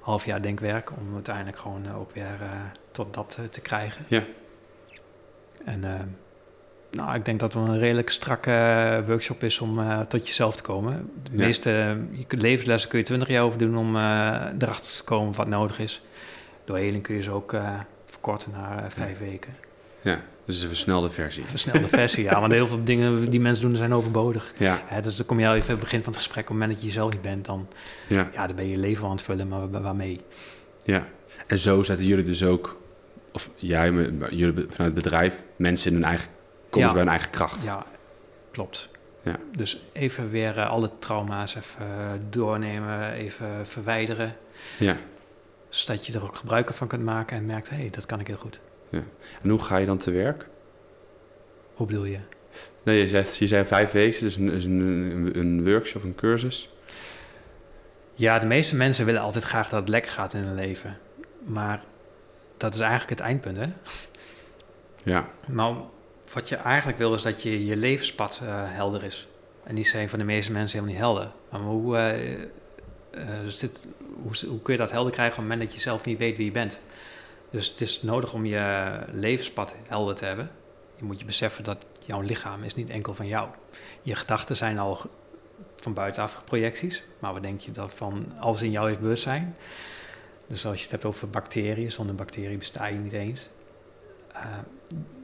half jaar denkwerk om uiteindelijk gewoon ook weer tot dat te krijgen. Ja. En nou, ik denk dat het een redelijk strakke workshop is om uh, tot jezelf te komen. De Ja. meeste je kunt- levenslessen kun je 20 jaar over doen om uh, erachter te komen wat nodig is. Door heling kun je ze ook uh, verkorten naar vijf weken. Ja, dus een versnelde versie. Versnelde versie, ja. Want heel veel dingen die mensen doen zijn overbodig. Ja, Hè, dus dan kom je al even aan het begin van het gesprek. Op het moment dat je jezelf niet bent, dan, ja, ja, dan ben je je leven aan het vullen. Maar wa- waarmee? ja. En zo zetten jullie dus ook, of jij, maar jullie vanuit het bedrijf, mensen in hun eigen, komen Ja. ze bij hun eigen kracht. Ja, klopt. Ja. Dus even weer eh, alle trauma's even eh, doornemen, even verwijderen. Ja. Zodat je er ook gebruik van kunt maken en merkt, hé, hey, dat kan ik heel goed. En hoe ga je dan te werk? Hoe bedoel je? Nee, je zei, je zei vijf dus een, dus een, een, een workshop, een cursus. Ja, de meeste mensen willen altijd graag dat het lekker gaat in hun leven. Maar dat is eigenlijk het eindpunt, hè? Ja, Maar wat je eigenlijk wil is dat je, je levenspad eh, helder is. En die zijn van de meeste mensen helemaal niet helder. Maar hoe, eh, eh, zit, hoe, hoe kun je dat helder krijgen op het moment dat je zelf niet weet wie je bent? Dus het is nodig om je levenspad helder te hebben. Je moet je beseffen dat jouw lichaam is niet enkel van jou. Je gedachten zijn al van buitenaf projecties. Maar wat denk je dat van alles in jou heeft bewustzijn? Dus als je het hebt over bacteriën, zonder bacteriën besta je niet eens.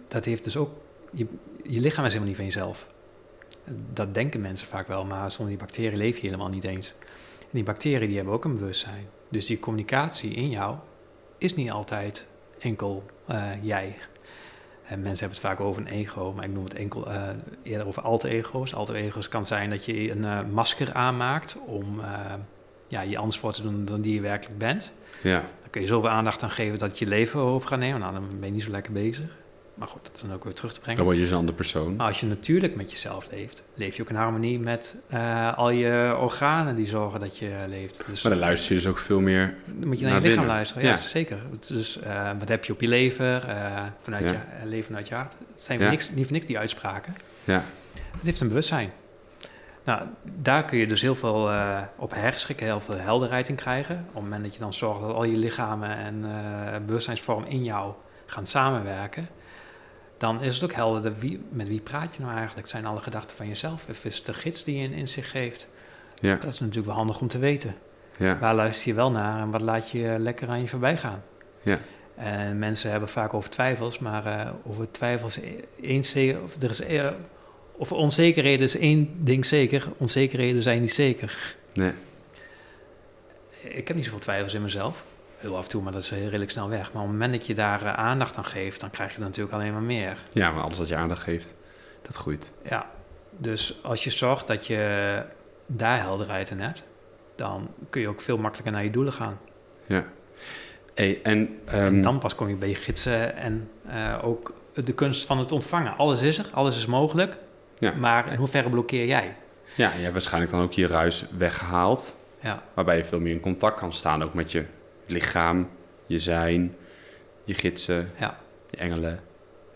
Dat heeft dus ook. Je, je lichaam is helemaal niet van jezelf. Dat denken mensen vaak wel, maar zonder die bacteriën leef je helemaal niet eens. En die bacteriën die hebben ook een bewustzijn. Dus die communicatie in jou is niet altijd enkel eh, jij. En mensen hebben het vaak over een ego, maar ik noem het enkel eh, eerder over alter ego's. Alter ego's kan zijn dat je een eh, masker aanmaakt om ja, je anders voor te doen dan die je werkelijk bent. ja, Dan kun je zoveel aandacht aan geven dat je je leven over gaat nemen. Nou, dan ben je niet zo lekker bezig. Maar goed, dat is dan ook weer terug te brengen. dan word je dus een andere persoon. Maar als je natuurlijk met jezelf leeft, leef je ook in harmonie met eh, al je organen die zorgen dat je leeft. Dus Maar dan luister je dus ook veel meer. dan moet je naar, naar je lichaam binnen. luisteren. Ja, Ja. zeker. Dus eh, wat heb je op je lever, eh, vanuit Ja. je leven vanuit je hart. Het zijn niks, niet niks die uitspraken. Ja, Het heeft een bewustzijn. Nou, daar kun je dus heel veel op herschikken, heel veel helderheid in krijgen. Op het moment dat je dan zorgt dat al je lichamen en bewustzijnsvorm in jou gaan samenwerken, dan is het ook helder wie, met wie praat je nou eigenlijk. Zijn alle gedachten van jezelf? Of is het de gids die je een inzicht geeft? Ja. Dat is natuurlijk wel handig om te weten. Ja. Waar luister je wel naar en wat laat je lekker aan je voorbij gaan? Ja. En mensen hebben vaak over twijfels, maar uh, over twijfels één zeker, of er is, uh, over onzekerheden is één ding zeker: onzekerheden zijn niet zeker. Nee. Ik heb niet zoveel twijfels in mezelf. Heel af en toe, maar dat is heel redelijk snel weg. Maar op het moment dat je daar uh, aandacht aan geeft, dan krijg je er natuurlijk alleen maar meer. Ja, maar alles wat je aandacht geeft, dat groeit. Ja, dus als je zorgt dat je daar helderheid in hebt, dan kun je ook veel makkelijker naar je doelen gaan. Ja. Hey, en, um... en, dan pas kom je bij je gidsen en uh, ook de kunst van het ontvangen. Alles is er, alles is mogelijk, ja. maar in hoeverre blokkeer jij? Ja, je hebt waarschijnlijk dan ook je ruis weggehaald, ja. waarbij je veel meer in contact kan staan, ook met je lichaam, je zijn, je gidsen, ja. je engelen.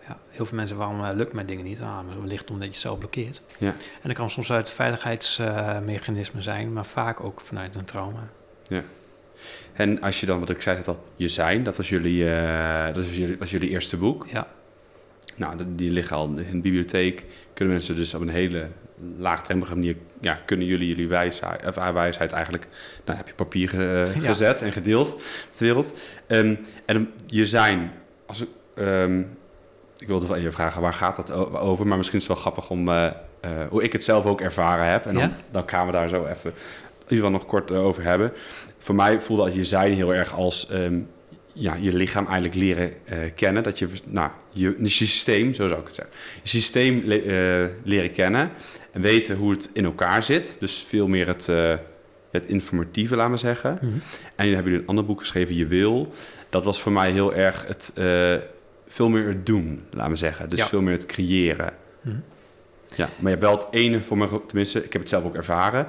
Ja, heel veel mensen, waarom uh, lukt met dingen niet? Ah, wellicht omdat je het zelf blokkeert. Ja. En dat kan soms uit veiligheidsmechanismen zijn, maar vaak ook vanuit een trauma. Ja. En als je dan, wat ik zei het al, je zijn, dat was jullie, uh, dat was jullie, was jullie eerste boek. Ja. Nou, die liggen al in de bibliotheek. Kunnen mensen dus op een hele laagdrempelige manier, ja, kunnen jullie jullie wijsheid, of wijsheid eigenlijk, nou heb je papier Ja. gezet en gedeeld met de wereld. Um, en je zijn, als ik, um, ik wilde wel even vragen, waar gaat dat over? Maar misschien is het wel grappig om, uh, uh, hoe ik het zelf ook ervaren heb. En dan, Ja. dan gaan we daar zo even in ieder geval nog kort over hebben. Voor mij voelde dat je zijn heel erg als um, ja, je lichaam eigenlijk leren uh, kennen. Dat je, nou, je, je systeem, zo zou ik het zeggen. Je systeem le uh, leren kennen en weten hoe het in elkaar zit. Dus veel meer het, uh, het informatieve, laten we zeggen. Mhm. En je hebben jullie een ander boek geschreven, Je Wil. Dat was voor mij heel erg het, veel meer het doen, laten we zeggen. Dus Ja. veel meer het creëren. Mhm. Ja, maar je het ene voor me, tenminste, ik heb het zelf ook ervaren.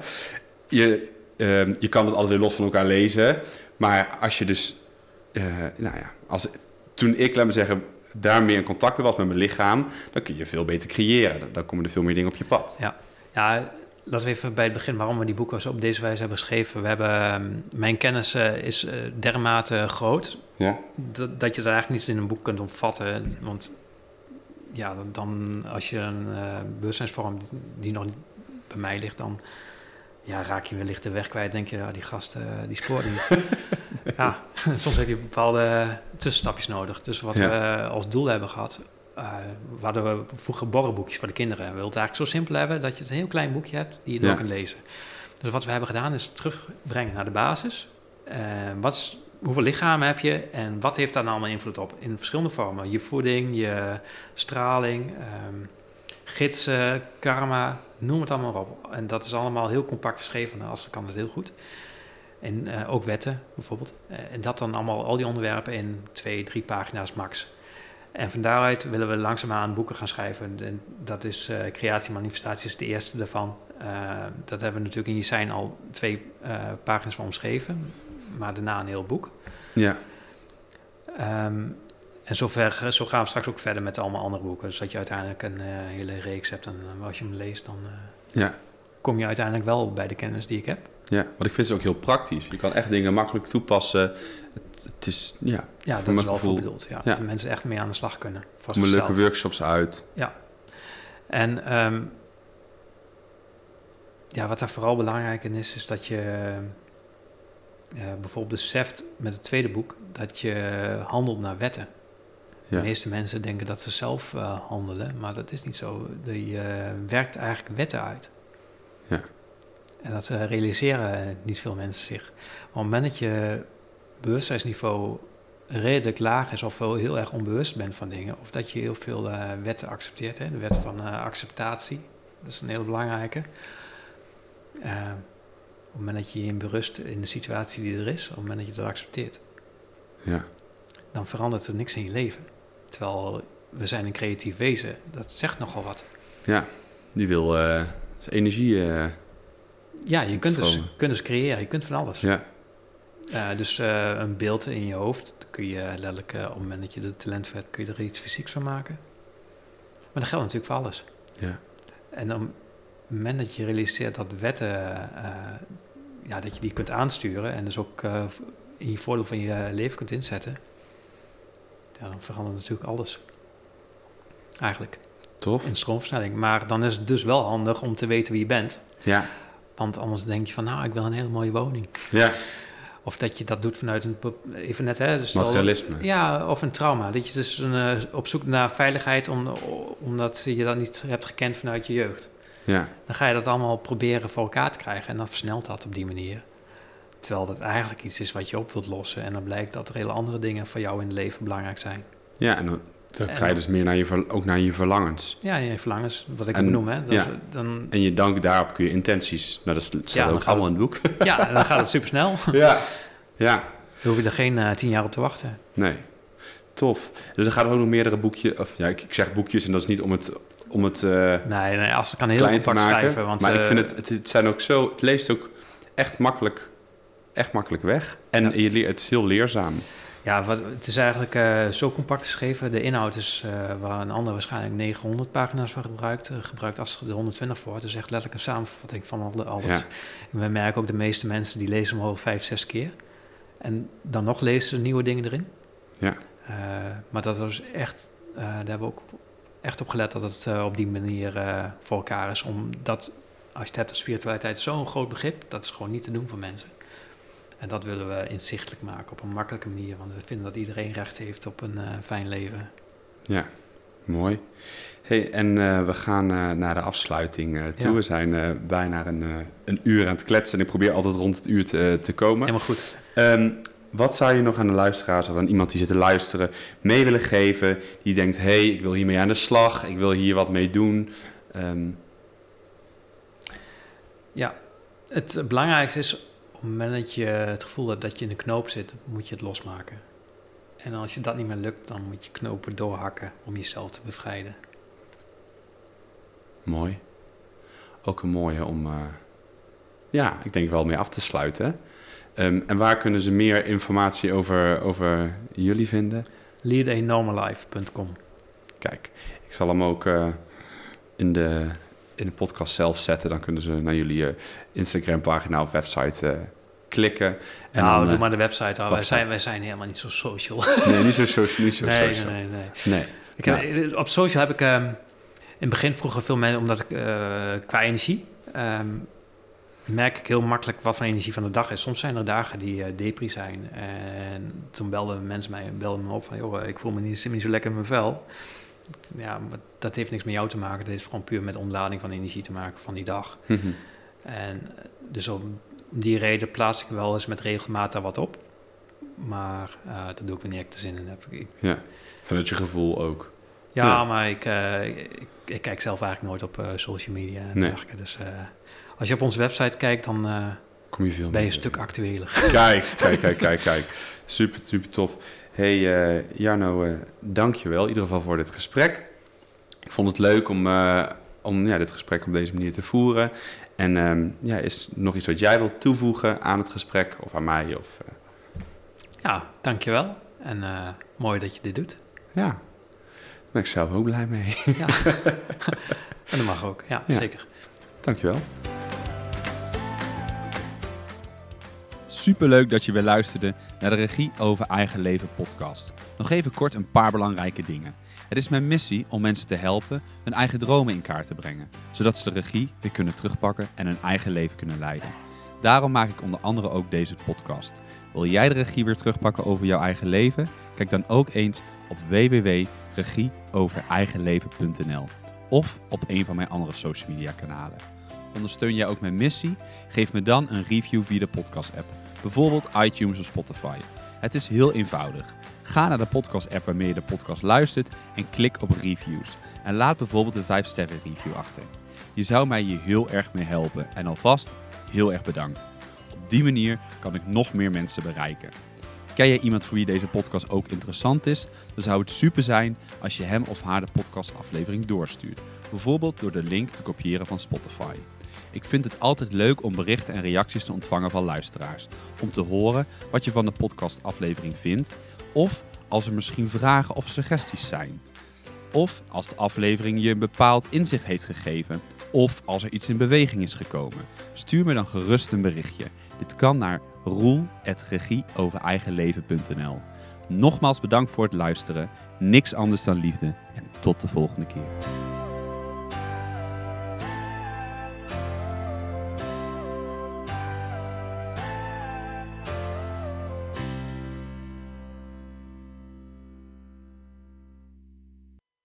Je, uh, je kan het altijd weer los van elkaar lezen. Maar als je dus, uh, nou ja, als, toen ik, laat me zeggen, daar meer in contact mee was met mijn lichaam, dan kun je veel beter creëren. Dan, dan komen er veel meer dingen op je pad. Ja. ja, laten we even bij het begin waarom we die boeken op deze wijze hebben geschreven. We hebben, um, mijn kennis uh, is uh, dermate groot Ja. dat, dat je er eigenlijk niets in een boek kunt omvatten. Want ja, dan als je een uh, bewustzijnsvorm die nog niet bij mij ligt, dan ja, raak je wellicht de weg kwijt. Denk je, ja, die gast uh, die spoort niet. ja, soms heb je bepaalde tussenstapjes nodig. Dus wat Ja. we als doel hebben gehad, uh, we hadden we vroeger borrenboekjes voor de kinderen. We wilden het eigenlijk zo simpel hebben dat je een heel klein boekje hebt die je Ja. door kunt lezen. Dus wat we hebben gedaan is terugbrengen naar de basis. Uh, wat is, hoeveel lichamen heb je en wat heeft daar nou allemaal invloed op? In verschillende vormen. Je voeding, je straling, um, gidsen, karma, noem het allemaal op. En dat is allemaal heel compact geschreven. Als dat kan het heel goed. En uh, ook wetten bijvoorbeeld. Uh, en dat dan allemaal, al die onderwerpen in twee, drie pagina's max. En van daaruit willen we langzaamaan boeken gaan schrijven. En dat is uh, Creatie Manifestatie is de eerste daarvan. Dat hebben we natuurlijk in je zijn al twee pagina's van omschreven. Maar daarna een heel boek. Ja. Um, en zover, zo gaan we straks ook verder met allemaal andere boeken. Zodat je uiteindelijk een uh, hele reeks hebt. En uh, als je hem leest, dan uh, Ja. kom je uiteindelijk wel bij de kennis die ik heb. Ja, want ik vind ze ook heel praktisch. Je kan echt dingen makkelijk toepassen. Het, het is, ja, Ja, dat is wel gevoel- voor bedoeld. Ja. Ja. En mensen echt mee aan de slag kunnen. Komen leuke workshops uit. En ehm, ja, wat daar vooral belangrijk in is, is dat je eh, bijvoorbeeld beseft met het tweede boek dat je handelt naar wetten. De meeste mensen denken dat ze zelf eh, handelen, maar dat is niet zo. Je eh, werkt eigenlijk wetten uit. Ja. En dat eh, realiseren niet veel mensen zich. Maar op het moment dat je bewustzijnsniveau redelijk laag is of wel heel erg onbewust bent van dingen, of dat je heel veel wetten accepteert, hè? de wet van acceptatie, dat is een hele belangrijke. Op het moment dat je je in berust in de situatie die er is, op het moment dat je dat accepteert, Ja. dan verandert er niks in je leven. Terwijl we zijn een creatief wezen, dat zegt nogal wat. ja, die wil zijn energie. eh, Ja, je kunt dus, kunt dus creëren, je kunt van alles. ja. Eh, dus een beeld in je hoofd, kun je letterlijk, op het moment dat je de talent voor hebt, kun je er iets fysieks van maken. Maar dat geldt natuurlijk voor alles. Ja. En op het moment dat je realiseert dat wetten, ja, dat je die kunt aansturen en dus ook in je voordeel van je leven kunt inzetten, dan verandert natuurlijk alles. eigenlijk. Tof. In stroomversnelling. Maar dan is het dus wel handig om te weten wie je bent. Ja, Want anders denk je van, nou, ik wil een hele mooie woning. ja. Of dat je dat doet vanuit een... Even net, hè. Dus materialisme. Ja, of een trauma. Dat je dus een, eh, op zoek naar veiligheid om, omdat je dat niet hebt gekend vanuit je jeugd. Ja, Dan ga je dat allemaal proberen voor elkaar te krijgen en dan versnelt dat op die manier. Terwijl dat eigenlijk iets is wat je op wilt lossen en dan blijkt dat er hele andere dingen voor jou in het leven belangrijk zijn. ja en dan, dan En- ga je dus meer naar je, ook naar je verlangens. Ja, je verlangens, wat ik En- benoem. Hè? Dat ja. is, dan, En je dank daarop kun je intenties. Nou, dat staat Ja, ook gaat allemaal in het boek. ja, en dan gaat het supersnel. ja. Ja, Dan hoef je er geen eh, tien jaar op te wachten. nee. Tof. Dus er gaan ook nog meerdere boekjes, of ja, ik, ik zeg boekjes en dat is niet om het, om het eh, Nee, nee als het kan heel klein te maken. schrijven. Want, maar ik eh, vind het, het, het zijn ook zo, het leest ook echt makkelijk, echt makkelijk weg. En Ja. je leert, het is heel leerzaam. Ja, wat, het is eigenlijk eh, zo compact geschreven. De inhoud is eh, waar een ander waarschijnlijk 900 pagina's van gebruikt. eh, gebruikt als er 120 voor. Het is echt letterlijk een samenvatting van al de- alles. Ja. En we merken ook de meeste mensen die lezen hem al vijf, zes keer. En dan nog lezen ze nieuwe dingen erin. Ja. Maar dat is echt, daar hebben we ook echt op gelet dat het op die manier voor elkaar is. Omdat, als je het hebt, de spiritualiteit zo'n groot begrip, dat is gewoon niet te doen voor mensen. En dat willen we inzichtelijk maken op een makkelijke manier. Want we vinden dat iedereen recht heeft op een eh, fijn leven. Ja, mooi. Hey, en eh, we gaan eh, naar de afsluiting toe. Ja. We zijn bijna een, een uur aan het kletsen. En ik probeer altijd rond het uur te, te komen. Helemaal goed. Ehm, wat zou je nog aan de luisteraars of aan iemand die zit te luisteren mee willen geven? Die denkt, hé, hey, ik wil hiermee aan de slag. Ik wil hier wat mee doen. Ehm, Ja, het belangrijkste is op het moment dat je het gevoel hebt dat je in een knoop zit, moet je het losmaken. En als je dat niet meer lukt, dan moet je knopen doorhakken om jezelf te bevrijden. mooi. Ook een mooie om, eh, ja, ik denk wel mee af te sluiten. Ehm, en waar kunnen ze meer informatie over, over jullie vinden? leadanormallife.com Kijk, ik zal hem ook eh, in, de, in de podcast zelf zetten. Dan kunnen ze naar jullie eh, Instagram-pagina of website eh, klikken. En Nou, dan, doe eh, maar de website al. Wij zijn, wij zijn helemaal niet zo social. Nee, niet zo social. Niet zo nee, nee, social. nee, nee. Nee. Ik Op social heb ik ehm, in het begin vroeger veel mensen, omdat ik eh, qua energie ehm, merk ik heel makkelijk wat voor energie van de dag is. Soms zijn er dagen die eh depri zijn. En toen belden mensen mij belden me op van, joh, ik voel me niet, niet zo lekker in mijn vel. Ja, dat heeft niks met jou te maken. Dat heeft gewoon puur met ontlading van energie te maken van die dag. Mhm. En eh, dus om die reden plaats ik wel eens met regelmaat daar wat op. Maar eh, dat doe ik wanneer ik er zin in heb. Ik, Ja, vanuit je gevoel ook. ja, Ja. maar ik, eh, ik, ik kijk zelf eigenlijk nooit op social media en Nee. dergelijke. Dus als je op onze website kijkt, dan Kom je veel ben je een stuk actueler. Kijk, kijk, kijk, kijk, kijk. Super, super tof. Hey, eh, Jarno, eh dank je wel in ieder geval voor dit gesprek. Ik vond het leuk om, eh, om ja, dit gesprek op deze manier te voeren. En ehm, ja, is er nog iets wat jij wilt toevoegen aan het gesprek of aan mij? Of, ja, dankjewel. En mooi dat je dit doet. ja, daar ben ik zelf ook blij mee. Ja. en dat mag ook, ja, Ja. zeker. Dankjewel. Superleuk dat je weer luisterde naar de Regie over Eigen Leven podcast. Nog even kort een paar belangrijke dingen. Het is mijn missie om mensen te helpen hun eigen dromen in kaart te brengen, zodat ze de regie weer kunnen terugpakken en hun eigen leven kunnen leiden. Daarom maak ik onder andere ook deze podcast. Wil jij de regie weer terugpakken over jouw eigen leven? Kijk dan ook eens op www.regieovereigenleven.nl of op een van mijn andere social media kanalen. Ondersteun jij ook mijn missie? Geef me dan een review via de podcast app, bijvoorbeeld iTunes of Spotify. Het is heel eenvoudig. Ga naar de podcast app waarmee je de podcast luistert en klik op reviews. En laat bijvoorbeeld een 5 sterren review achter. Je zou mij hier heel erg mee helpen en alvast heel erg bedankt. Op die manier kan ik nog meer mensen bereiken. Ken jij iemand voor wie deze podcast ook interessant is? Dan zou het super zijn als je hem of haar de podcastaflevering doorstuurt. Bijvoorbeeld door de link te kopiëren van Spotify. Ik vind het altijd leuk om berichten en reacties te ontvangen van luisteraars. Om te horen wat je van de podcastaflevering vindt. Of als er misschien vragen of suggesties zijn. Of als de aflevering je een bepaald inzicht heeft gegeven. Of als er iets in beweging is gekomen. Stuur me dan gerust een berichtje. Dit kan naar roel.regieovereigenleven.nl Nogmaals bedankt voor het luisteren. Niks anders dan liefde. En tot de volgende keer.